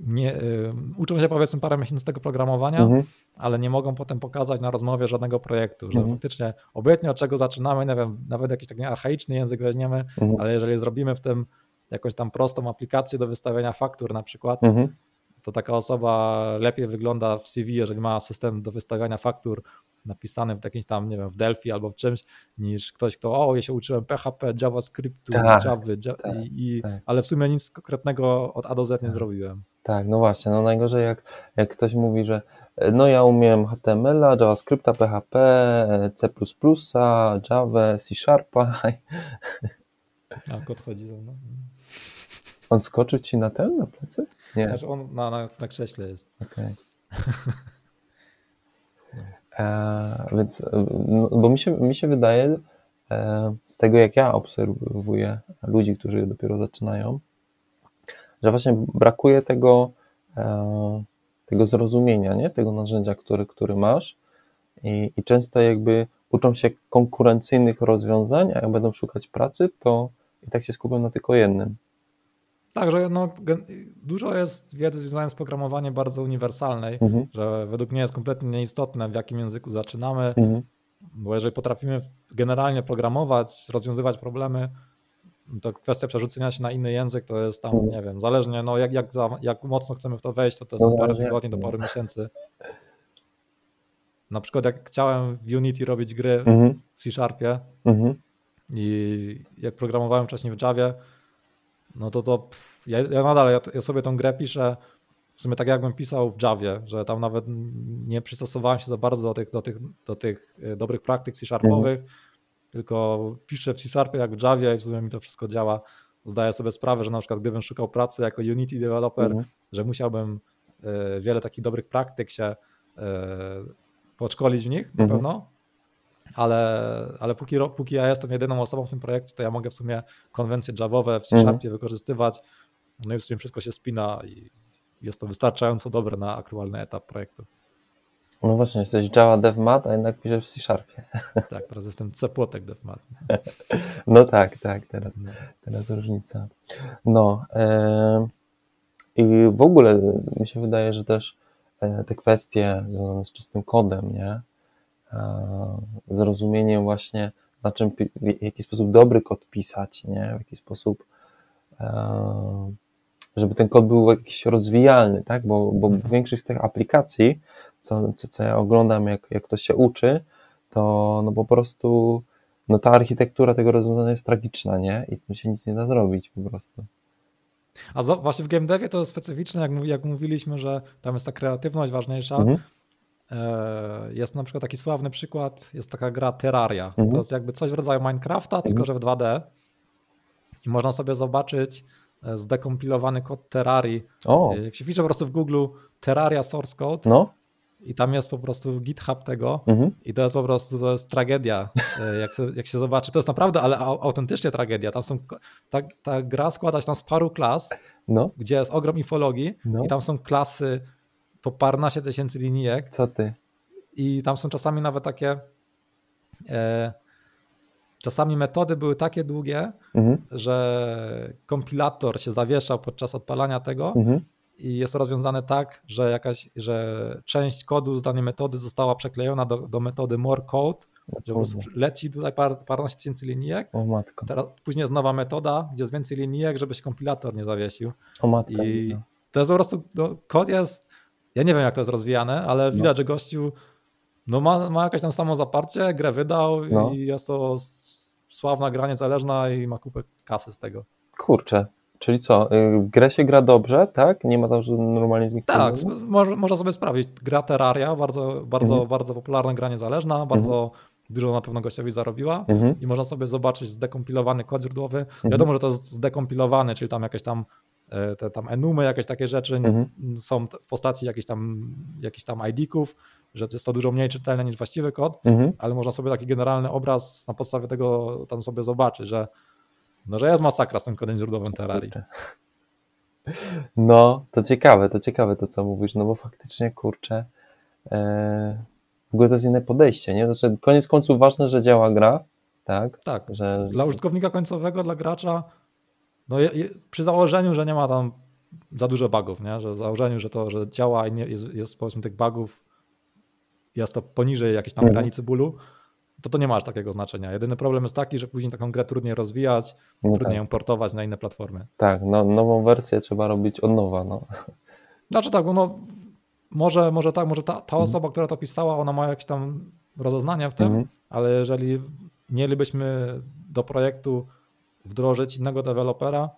nie, y, uczą się powiedzmy parę miesięcy tego programowania, mhm. ale nie mogą potem pokazać na rozmowie żadnego projektu, że mhm. faktycznie obojętnie od czego zaczynamy, nie wiem, nawet jakiś taki archaiczny język weźmiemy, mhm. ale jeżeli zrobimy w tym jakąś tam prostą aplikację do wystawiania faktur na przykład, to taka osoba lepiej wygląda w CV, jeżeli ma system do wystawiania faktur napisany w jakimś tam, nie wiem, w Delphi albo w czymś, niż ktoś, kto, o, ja się uczyłem PHP, JavaScriptu, tak, Java, tak, i, tak. ale w sumie nic konkretnego od A do Z nie tak. zrobiłem. Tak, no właśnie, no najgorzej jak, jak ktoś mówi, że no ja umiem HTML-a, JavaScripta, PHP, C++, Java, C Sharpa. A kot chodzi ze mną. On skoczył ci na ten, na plecy? Nie. Znaczy on na, na, na krześle jest. Okej. Okay. e, więc, no, bo mi się, mi się wydaje, e, z tego jak ja obserwuję ludzi, którzy dopiero zaczynają, że właśnie brakuje tego, e, tego zrozumienia, nie? tego narzędzia, który, który masz I, i często jakby uczą się konkurencyjnych rozwiązań, a jak będą szukać pracy, to i tak się skupią na tylko jednym. Tak, że no, dużo jest wiedzy związanej z programowaniem bardzo uniwersalnej, mhm. że według mnie jest kompletnie nieistotne, w jakim języku zaczynamy, mhm. bo jeżeli potrafimy generalnie programować, rozwiązywać problemy, to kwestia przerzucenia się na inny język to jest tam, mhm. nie wiem, zależnie, no jak, jak, za, jak mocno chcemy w to wejść, to to jest no, parę tygodni do paru miesięcy. Na przykład jak chciałem w Unity robić gry mhm. w C-Sharpie mhm. i jak programowałem wcześniej w Javie, no to to ja, ja nadal, ja, ja, sobie tą grę piszę w sumie tak jakbym pisał w Javie, że tam nawet nie przystosowałem się za bardzo do tych, do tych, do tych e, dobrych praktyk C-sharpowych, mhm. Tylko piszę w C-sharpie jak w Javie i w sumie mi to wszystko działa. Zdaję sobie sprawę, że na przykład gdybym szukał pracy jako Unity developer, mhm. że musiałbym y, wiele takich dobrych praktyk się y, podszkolić w nich na mhm. pewno, ale, ale póki, póki ja jestem jedyną osobą w tym projekcie, to ja mogę w sumie konwencje Javowe w C-Sharpie mhm. wykorzystywać. No i w sumie wszystko się spina i jest to wystarczająco dobre na aktualny etap projektu. No właśnie, jesteś Java DevMat, a jednak piszesz w C-Sharpie. Tak, teraz jestem C-Płotek DevMat. No tak, tak, teraz, no. teraz różnica. No e, i w ogóle mi się wydaje, że też e, te kwestie związane z czystym kodem, nie? E, zrozumieniem właśnie, na czym, w jaki sposób dobry kod pisać, nie? w jaki sposób e, żeby ten kod był jakiś rozwijalny, tak? Bo, bo mhm. większość z tych aplikacji, co, co, co ja oglądam, jak, jak to się uczy, to no po prostu no ta architektura tego rozwiązania jest tragiczna, nie? I z tym się nic nie da zrobić po prostu. A za, właśnie w game devie to specyficzne, jak, jak mówiliśmy, że tam jest ta kreatywność ważniejsza. Mhm. E, jest na przykład taki sławny przykład, jest taka gra Terraria. Mhm. To jest jakby coś w rodzaju Minecrafta, mhm. tylko że w 2D. I można sobie zobaczyć e, zdekompilowany kod Terrarii. O. Jak się pisze po prostu w Google Terraria source code, no i tam jest po prostu GitHub tego mhm. i to jest po prostu to jest tragedia, e, jak, się, jak się zobaczy. To jest naprawdę, ale autentycznie tragedia. Tam są, ta, ta gra składa się tam z paru klas, no. gdzie jest ogrom infologii no. i tam są klasy po parnaście tysięcy linijek. Co ty? I tam są czasami nawet takie e, czasami metody były takie długie, mhm. że kompilator się zawieszał podczas odpalania tego mhm i jest to rozwiązane tak, że jakaś, że część kodu z danej metody została przeklejona do, do metody more code, że po prostu leci tutaj par, paręnaście tysięcy linijek. O matko. Teraz, później jest nowa metoda, gdzie jest więcej linijek, żeby się kompilator nie zawiesił. O matko. I to jest po prostu, no, kod jest, ja nie wiem jak to jest rozwijane, ale no. widać, że gościu no ma, ma jakieś tam samo zaparcie, grę wydał no. i jest to sławna gra niezależna i ma kupę kasy z tego. Kurczę, Czyli co, y, grę się gra dobrze, tak? Nie ma tam normalnie z nich Tak, można sobie sprawdzić. Gra Terraria, bardzo, bardzo, mhm. bardzo popularna gra niezależna, bardzo mhm. dużo na pewno gościowi zarobiła mhm. i można sobie zobaczyć zdekompilowany kod źródłowy. Mhm. Wiadomo, że to jest zdekompilowany, czyli tam jakieś tam e, te tam enumy, jakieś takie rzeczy mhm. są w postaci jakichś tam, jakichś tam ID-ków, że jest to dużo mniej czytelne niż właściwy kod, mhm. ale można sobie taki generalny obraz na podstawie tego tam sobie zobaczyć, że no, że jest masakra z tym kodem źródłowym Terrarii. No, to ciekawe, to ciekawe to, co mówisz, no bo faktycznie, kurczę, e, w ogóle to jest inne podejście, nie? Znaczy, koniec końców ważne, że działa gra, tak? Tak, że... dla użytkownika końcowego, dla gracza, no je, je, przy założeniu, że nie ma tam za dużo bugów, nie? Że założeniu, że to, że działa i nie, jest, jest powiedzmy tych bugów, jest to poniżej jakiejś tam mhm. granicy bólu, to to nie ma aż takiego znaczenia. Jedyny problem jest taki, że później taką grę trudniej rozwijać, no trudniej tak. ją portować na inne platformy. Tak, no, nową wersję trzeba robić od nowa. No. Znaczy tak, no, może, może tak, może ta, ta mhm. osoba, która to pisała, ona ma jakieś tam rozeznanie w tym, mhm. ale jeżeli mielibyśmy do projektu wdrożyć innego dewelopera,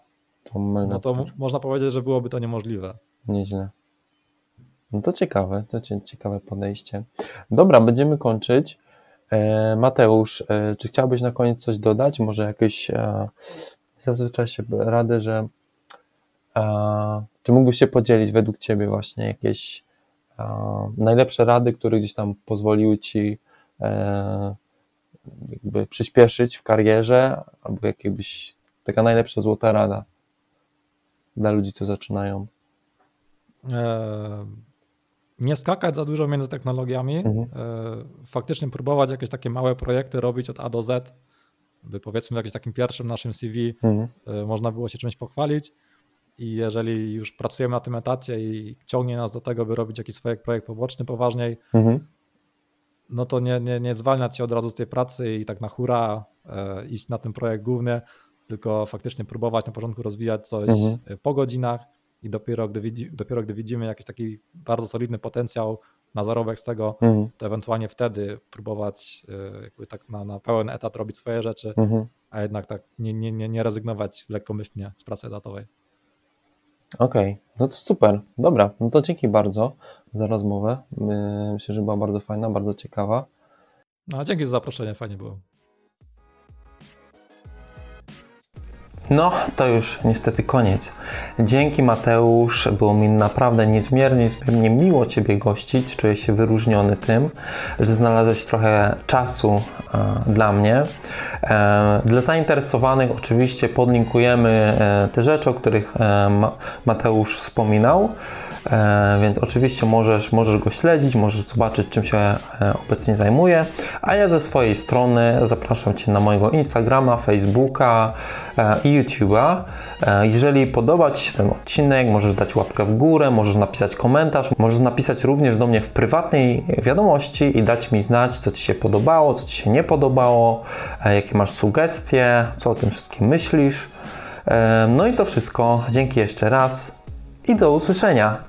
to no to można powiedzieć, że byłoby to niemożliwe. Nieźle. No to ciekawe, to ciekawe podejście. Dobra, będziemy kończyć. E, Mateusz, e, czy chciałbyś na koniec coś dodać? Może jakieś e, zazwyczaj się rady, że czy mógłbyś się podzielić według Ciebie właśnie jakieś najlepsze rady, które gdzieś tam pozwoliły Ci jakby przyspieszyć w karierze, albo jakieś taka najlepsza złota rada dla ludzi, co zaczynają? Nie skakać za dużo między technologiami, mhm. E, faktycznie próbować jakieś takie małe projekty robić od A do Z, by powiedzmy w jakimś takim pierwszym naszym CV mhm. E, można było się czymś pochwalić i jeżeli już pracujemy na tym etacie i ciągnie nas do tego, by robić jakiś swój projekt poboczny poważniej, mhm. no to nie, nie, nie zwalniać się od razu z tej pracy i tak na hura e, iść na ten projekt główny, tylko faktycznie próbować na początku rozwijać coś mhm. po godzinach, i dopiero gdy, widzi, dopiero gdy widzimy jakiś taki bardzo solidny potencjał na zarobek z tego, mhm. to ewentualnie wtedy próbować e, jakby tak na, na pełen etat robić swoje rzeczy, mhm. a jednak tak nie, nie, nie, nie rezygnować lekkomyślnie z pracy etatowej. Okej, okay. no to super. Dobra, no to dzięki bardzo za rozmowę. Myślę, że była bardzo fajna, bardzo ciekawa. No, dzięki za zaproszenie, fajnie było. No, to już niestety koniec. Dzięki Mateusz, było mi naprawdę niezmiernie, niezmiernie miło Ciebie gościć. Czuję się wyróżniony tym, że znalazłeś trochę czasu e, dla mnie. E, dla zainteresowanych oczywiście podlinkujemy e, te rzeczy, o których e, Mateusz wspominał. E, więc oczywiście możesz, możesz go śledzić, możesz zobaczyć, czym się e, obecnie zajmuje. A ja ze swojej strony zapraszam Cię na mojego Instagrama, Facebooka e, i YouTube'a. Jeżeli podoba Ci się ten odcinek, możesz dać łapkę w górę, możesz napisać komentarz, możesz napisać również do mnie w prywatnej wiadomości i dać mi znać, co Ci się podobało, co Ci się nie podobało, jakie masz sugestie, co o tym wszystkim myślisz. No i to wszystko. Dzięki jeszcze raz i do usłyszenia.